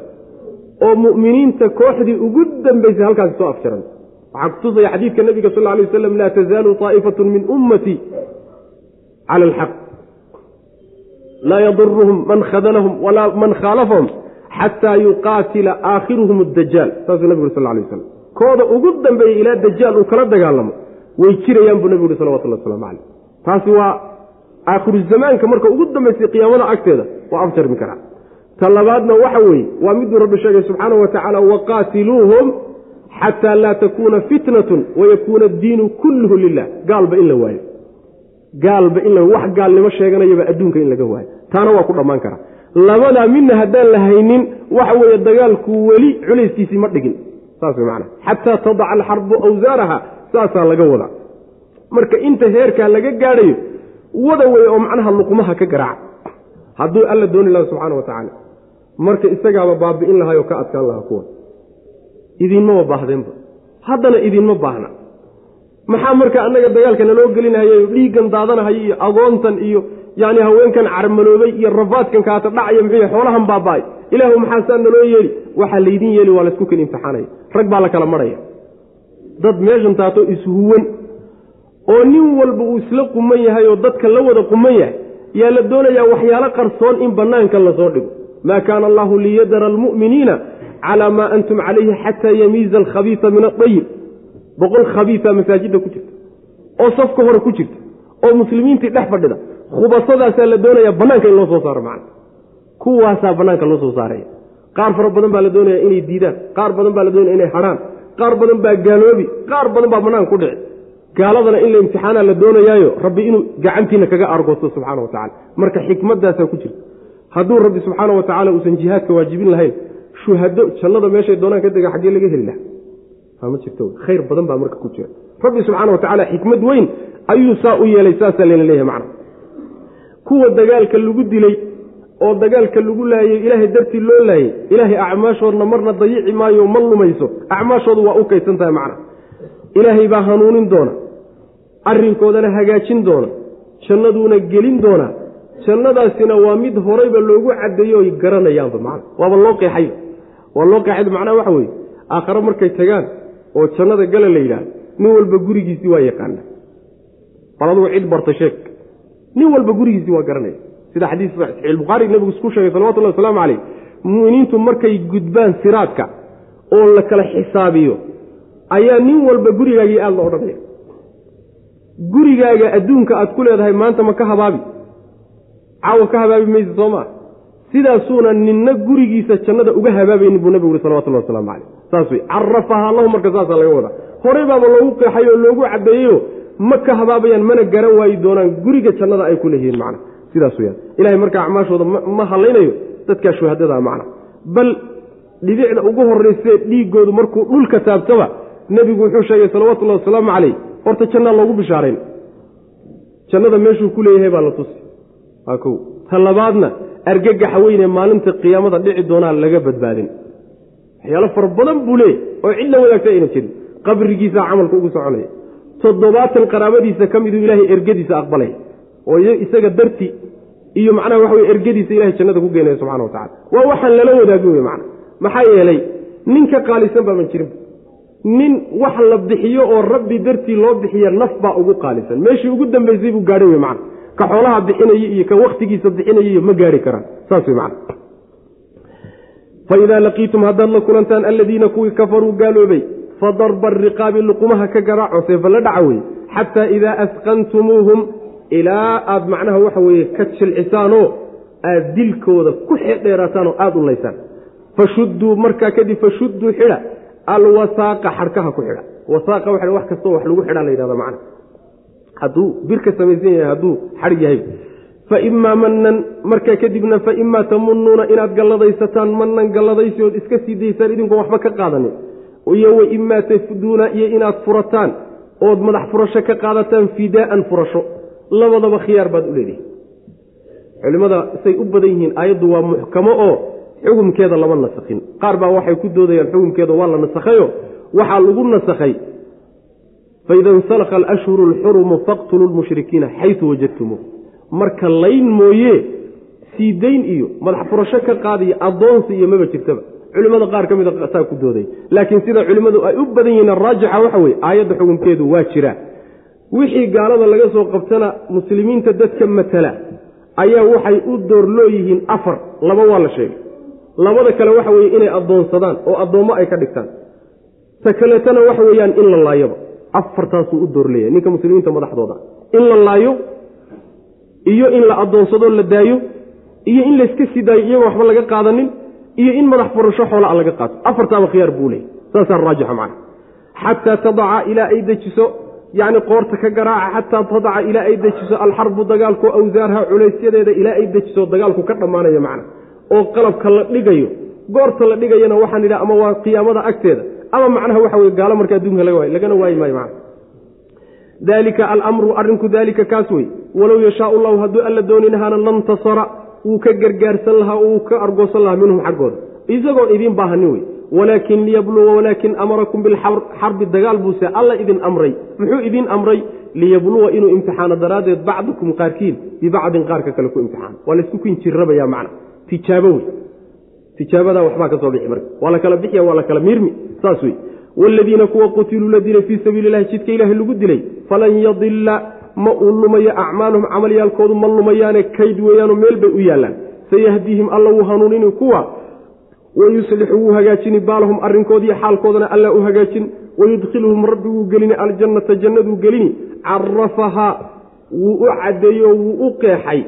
oo mu'miniinta kooxdii ugu dambaysay halkaasi soo afjaranta waxaa kutusaya xadiidka nabiga sal lla lay laa tazaalu طaa'ifatun min ummatii cala alxaq laa yaduruhum man khadalahum walaa man khaalafahum xataa yuqaatila aakhiruhum adajaal saasuu nabig uri sal lay waslam kooda ugu dambeeya ilaa dajaal uu kala dagaalamo way jirayaan buu nabigu uhi salawatullah waslamu caleyh. Taasi waa aakhiru zamaanka marka ugu dambaysay qiyaamada agteeda waa afjarmi karaa. Ta labaadna waxa weeye waa miduu rabbi sheegay subxaanahu wa tacaala waqaatiluuhum xataa laa takuuna fitnatun wayakuuna addiinu kulluhu lilah gaalba in la waayo. Gaalba in wax gaalnimo sheeganayaba adduunka in laga waayo. Taana waa ku dhammaan karaa labadaa midna haddaan la haynin waxa weeye dagaalku weli culayskiisii ma dhigin. Saas way macana xataa tadaca alxarbu awsaaraha saasaa laga wadaa. Marka inta heerkaa laga gaadhayo wada wey oo macnaha luqumaha ka garaaca. Hadduu alla dooni laha subxaana wa tacaala. Marka isagaaba baabi'in lahay oo ka adkaan lahaa kuwa. Idinmaba baahdeenba haddana idinma baahna. Maxaa marka annaga dagaalka naloo gelinahaya dhiiggan daadanahaya iyo agoontan iyo yani haweenkan carmaloobay iyo rafaadkan kaata dhacaya muxuu xoolahan baaba'ay ilaahu maxaasaa naloo yeeli? Waxaa laydin yeeli waa laysku kala imtixaanaya rag baa la kala marhaya dad meeshan taato ishuwan oo nin walba uu isla quman yahay oo dadka la wada quman yahay yaa la doonayaa waxyaalo qarsoon in bannaanka la soo dhigo. Maa kaana allahu liyadara almu'miniina calaa maa antum calayhi xataa yamiiza alkhabiisa min aayib boqol khabiisa masaajidda ku jirta. Oo safka hore ku jirta. Oo muslimiintii dhex fadhida khubasadaasaa la doonayaa bannaanka in loo soo saaro macna. Kuwaasaa bannaanka loo soo saaraya qaar fara badan baa la doonaya inay diidaan qaar badan baa la doonaya inay hadhaan qaar badan baa gaaloobi qaar badan baa bannaanka ku dhici. Gaaladana in la imtixaana la doonayaayo rabbi inuu gacantiina kaga argoosto subxaana wa tacala marka xikmadaasaa ku jirta. Hadduu rabbi subxaana wa tacala uusan jihaadka waajibin lahayn shuhado jannada meeshay doonaan ka dega xaggee laga heli laha ma jirto khayr badan baa marka ku jira. Rabbi subxaana wa tacaala xikmad weyn ayuu saa u yeelay saasaa layna leeyahay macna kuwa dagaalka lagu dilay oo dagaalka lagu laayay ilaahay dartii loo laayay ilaahay acmaashoodna marna dayici maayo ma lumayso. Acmaashoodu waa u kaydsan tahay macna. Ilaahay baa hanuunin doona. Arrinkoodana hagaajin doona. Jannaduuna gelin doonaa jannadaasina waa mid horayba loogu caddeeyo oy garanayaanba macna. Waaba loo qeexay waa loo qeexay macnaha waxa weeye. Aakhare markay tagaan oo jannada gala la yidhaahdo nin walba gurigiisii waa yaqaana bal cid barta sheeg nin walba gurigiisii waa garanaya sida xadiis saxiixulbukhaari nebigu isku sheegay salawatullahi wasalaamu caleyh mu'miniintu markay gudbaan siraadka oo la kala xisaabiyo ayaa nin walba gurigaagii aada la odhanaya gurigaaga adduunka aad ku leedahay maanta ma ka habaabi? Caawa ka habaabi maysa soo maa sidaasuuna ninna gurigiisa jannada uga habaabaynin buu nabigu uri salawatullahi waslamu caleyh saas wey carafaha lahu marka saasaa laga wadaa. Horey baaba loogu qeexay oo loogu caddeeyeyo ma ka habaabayaan mana garan waayi doonaan guriga jannada ay ku leeyihiin macna. Sidaas weyaan ilahay marka acmaashooda ma hallaynayo dadkaa shuhadadaa macna. Bal dhibicda ugu horraysee dhiiggoodu markuu dhulka taabtaba nebigu wuxuu sheegay salawatullahi wasalaamu caleyh horta jannaa loogu bishaarayn. Jannada meeshuu ku leeyahay baa la tusi. Waa kow. Ta labaadna argagaxa weynee maalinta qiyaamada dhici doonaa laga badbaadin. Waxyaalo fara badan buu leeyahy oo cid la wadaagta ayna jirin. Qabrigiisaa camalka ugu soconaya toddobaatan qaraabadiisa ka miduu ilaahay ergadiisa aqbalay oo isaga darti iyo macnaha waxa wey ergadiisa ilahay jannada ku geenaya subxana wa tacala waa waxaan lala wadaagin wey macna maxaa yeelay nin ka qaalisan baaban jirin. Nin wax la bixiyo oo rabbi dartii loo bixiya naf baa ugu qaalisan. Meeshii ugu dambaysay buu gaadhay wey macna ka xoolaha bixinaya iyo ka wakhtigiisa bixinaya iyo ma gaari karaan. Saas wey macna faidaa laqiitum haddaad la kulantaan alladiina kuwii kafaruu gaaloobay fadarba ariqaabi luqumaha ka garaaco seefalla dhaca weye xataa idaa asqantumuuhum ilaa aad macnaha waxa weeye ka jilcisaanoo aad dilkooda ku xeedheeraataan oo aada u laysaan fashudduu markaa kadib fashudduu xidha alwasaaqa xadhkaha ku xidha. Wasaaqa waxa wax kastoo wax lagu xidhaa la yidhahda macna. Hadduu bir ka samaysan yahay hadduu xadhig yahay. Fa imaa manan markaa kadibna fa imaa tamunuuna inaad galladaysataan manan galladaysi ood iska sii daysaan idinkoon waxba ka qaadanin iyo wa imaa tafduuna iyo inaad furataan ood madax furasho ka qaadataan fidaa'an furasho. Labadaba khiyaar baad u leedihi culimmada say u badan yihiin aayaddu waa muxkamo oo xukumkeeda lama nasakhin. Qaar baa waxay ku doodayaan xukumkeeda waa la nasakhayo waxaa lagu nasakhay. Faida insalakha alashhuru alxurumu faqtuluu lmushrikiina xaytu wajadtumuuh marka layn mooye sii dayn iyo madax furasho ka qaadiyo addoonsi iyo maba jirtaba culimmada qaar ka mida saa ku dooday. Laakiin sida culimmadu ay u badan yihiin raajixa waxa weye aayadda xukunkeedu waa jiraa wixii gaalada laga soo qabtana muslimiinta dadka matala ayaa waxay u doorloo yihiin afar laba waa la sheegay. Labada kale waxa weeye inay addoonsadaan oo addoommo ay ka dhigtaan. Ta kaleetana waxa weeyaan in la laayoba afartaasuu u doorleeyahay ninka muslimiinta madaxdooda. In la laayo iyo in la addoonsadoo la daayo iyo in layska sii daayo iyagoo waxba laga qaadanin iyo in madax furasho xoolaa laga qaato. Afartaaba khiyaar buu leeyay saasaa raajixa macna xataa tadaca ilaa ay dejiso yacni qoorta ka garaaca xataa tadaca ilaa ay dejiso alxarbu dagaalku awsaarha culaysyadeeda ilaa ay dejiso dagaalku ka dhammaanayo macna. Oo qalabka la dhigayo goorta la dhigayana waxaan idhaha ama waa qiyaamada agteeda ama macnaha waxa weye gaalo marka adduunka laga waayo lagana waayi maayo macna. Daalika alamru arrinku daalika kaas wey walow yashaau llahu hadduu alla dooni lahaana lantasara wuu ka gargaarsan lahaa uu ka argoosan lahaa minhum xaggooda isagoon idiin baahanin wey. Walaakin liyabluwa walaakin amarakum bilxarbi dagaal buuse alla idin amray muxuu idin amray? Liyabluwa inuu imtixaano daraaddeed bacdukum qaarkiin bibacdin qaarka kale ku imtixaano waa laysku kinjirabaya macna. Tijaabo wey. Tijaabadaa waxbaa ka soo bixi marka. Waa la kala bixiya waa la kala miirmi. Saas wey. Waaladiina kuwa qutiluu la dilay fii sabiili illahi jidka ilaahay lagu dilay falan yadilla ma uu lumayo acmaaluhum camalyaalkoodu ma lumayaane kayd weeyaanoo meel bay u yaallaan sayahdiihim alla wuu hanuunini kuwa wayuslixu wuu hagaajini baalahum arrinkoodiiyo xaalkoodana alla u hagaajin. Wayudkhiluhum rabbi wuu gelini aljannata jannaduu gelini. Carafahaa wuu u caddeeyey wuu u qeexay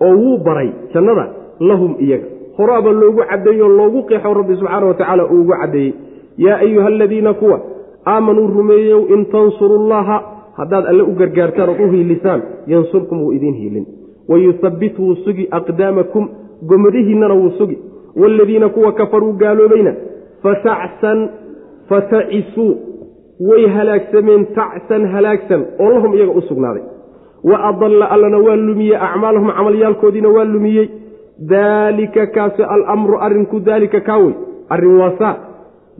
oo wuu baray jannada lahum iyaga. Horaaba loogu caddeeyey oo loogu qeexo rabbi subxaana wa tacaala uu ugu caddeeyey. Yaa ayuha aladiina kuwa aamanuu rumeeyeyow in tansurullaha haddaad alle u gargaartaan ood u hiilisaan yansurkum wuu idiin hiilin. Wayuhabbit wuu sugi aqdaamakum gomadihiinnana wuu sugi. Waaladiina kuwa kafaruu gaaloobayna fatacsan fatacisuu way halaagsameen tacsan halaagsan oo lahum iyaga u sugnaaday. Wa adalla allana waa lumiyey acmaalahum camalyaalkoodiina waa lumiyey. Daalika kaasi alamru arrinku daalika kaa wey. Arrin waasaa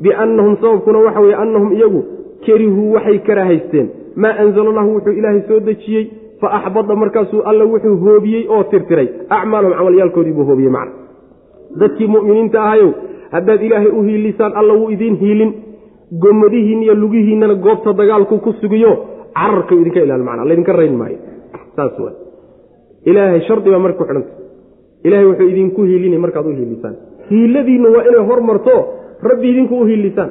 biannahum sababkuna waxa weye annahum iyagu kerihuu waxay karaahaysteen maa anzala allahu wuxuu ilaahay soo dejiyey fa axbada markaasuu alla wuxuu hoobiyey oo tirtiray. Acmaalahum camalyaalkoodii buu hoobiyey macna. Dadkii mu'miniinta ahayow haddaad ilaahay u hiilisaan alla wuu idiin hiilin. Gomadihiin iyo lugihiinnana goobta dagaalku ku sugiyo cararka idinka ilaali macna. Laydinka rayn maayo. Saas wa ilaahay shardi baa marka ku xidhanta ilaahay wuxuu idinku hiilinay markaad u hiilisaan. Hiiladiinnu waa inay hormarto rabbi idinku u hiilisaan.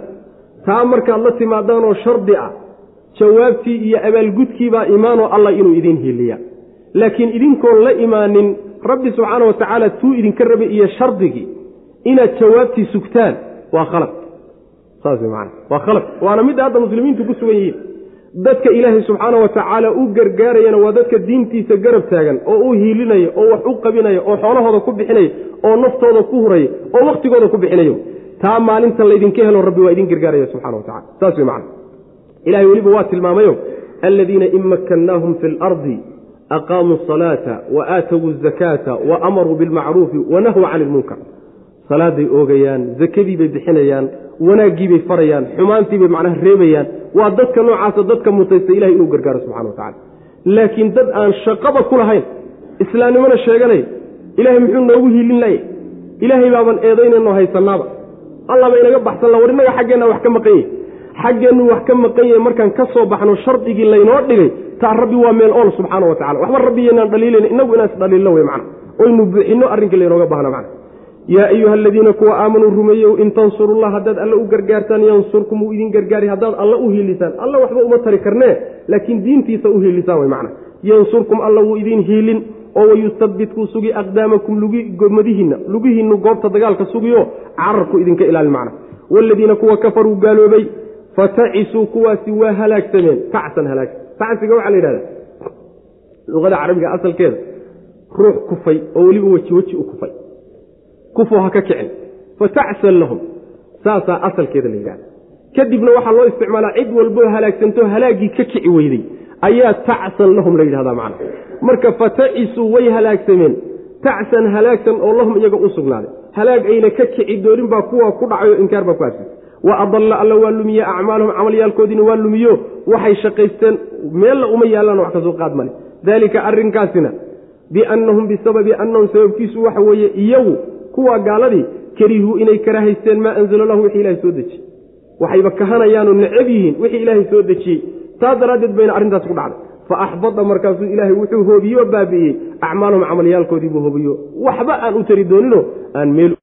Taa markaad la timaadaanoo shardi ah jawaabtii iyo abaalgudkiibaa imaanoo alla inuu idiin hiiliya. Laakiin idinkoon la imaanin rabbi subxaana wa tacaala tuu idinka rabay iyo shardigii inaad jawaabtii sugtaan waa khalad. Saas man waa khalad. Waana midda hadda muslimiintu ku sugan yihiin. Dadka ilaahay subxaana wa tacaala u gargaarayana waa dadka diintiisa garab taagan oo u hiilinaya oo wax u qabinaya oo xoolahooda ku bixinaya oo naftooda ku huraya oo wakhtigooda ku bixinayo. Taa maalinta laydinka helo rabbi waa idin gargaaraya subxana wa tacala saas wey macana ilahay weliba waa tilmaamayo aladiina in makkannaahum fi lardi aqaamuu asalaata wa aatawuu azakaata wa amaruu bilmacruufi wa nahuu cani ilmunkar salaaday oogayaan zakadii bay bixinayaan wanaaggii bay farayaan xumaantii bay macnaha reebayaan. Waa dadka noocaasa dadka mutaysta ilahay inuu gargaaro subxana wa tacala laakiin dad aan shaqaba ku lahayn islaamnimona sheeganay ilahay muxuu noogu hiilin laya ilaahay baaban eedaynayno haysanaaba allaba inaga baxsan la war innaga xaggeenna wax ka maqan yahy xaggeennu wax ka maqan yahay markaan ka soo baxno shardigii laynoo dhigay taa rabbi waa meel ool subxaana wa tacala waxba rabbiyaynaan dhaliilayna inagu inaan isdhaliilno wey macna. Oynu buuxinno arrinkii laynooga baahna macna. Yaa ayuha aladiina kuwa aamanuu rumeeyow in tansurullah haddaad alle u gargaartaan yansurkum wuu idin gargaari haddaad alle u hiilisaan. Alla waxba uma tari karnee laakiin diintiisa u hiilisaan wey macna. Yansurkum alla wuu idin hiilin oo wayuhabbit kuu sugi aqdaamakum gomadihiinna lugihiinnu goobta dagaalka sugiyo cararku idinka ilaali macna. Waaladiina kuwa kafaruu gaaloobay fatacisuu kuwaasi waa halaagsameen tacsan halaagsan tacsiga waxaa la yidhahda luqada carabiga asalkeeda ruux kufay oo weliba weji weji u kufay. Kufoo ha ka kicin. Fatacsan lahum saasaa asalkeeda la yidhahda kadibna waxaa loo isticmaalaa cid walboo halaagsanto halaaggii ka kici weyday. Ayaa tacsan lahum la yidhahdaa macna marka fatacisuu way halaagsameen. Tacsan halaagsan oo lahum iyaga u sugnaaday. Halaag ayna ka kici doonin baa kuwa ku dhacay oo inkaar baa ku habsatay wa adalla alla waa lumiye acmaalahum camalyaalkoodiina waa lumiyo waxay shaqaysteen meella uma yaallaan wax ka soo qaad male. Daalika arrinkaasina biannahum bisababi annahum sababkiisu waxa weeye iyagu kuwa gaaladii karihuu inay karahaysteen maa anzala lahu wixii ilahay soo dejiyey waxayba kahanayaanoo necab yihiin wixii ilaahay soo dejiyey taas daraaddeed bayna arrintaas ku dhacday. Fa axbada markaasuu ilaahay wuxuu hoobiye oo baabi'iyey acmaalahum camalyaalkoodii buu hoobiyo. Waxba aan u tari dooninoo aan meel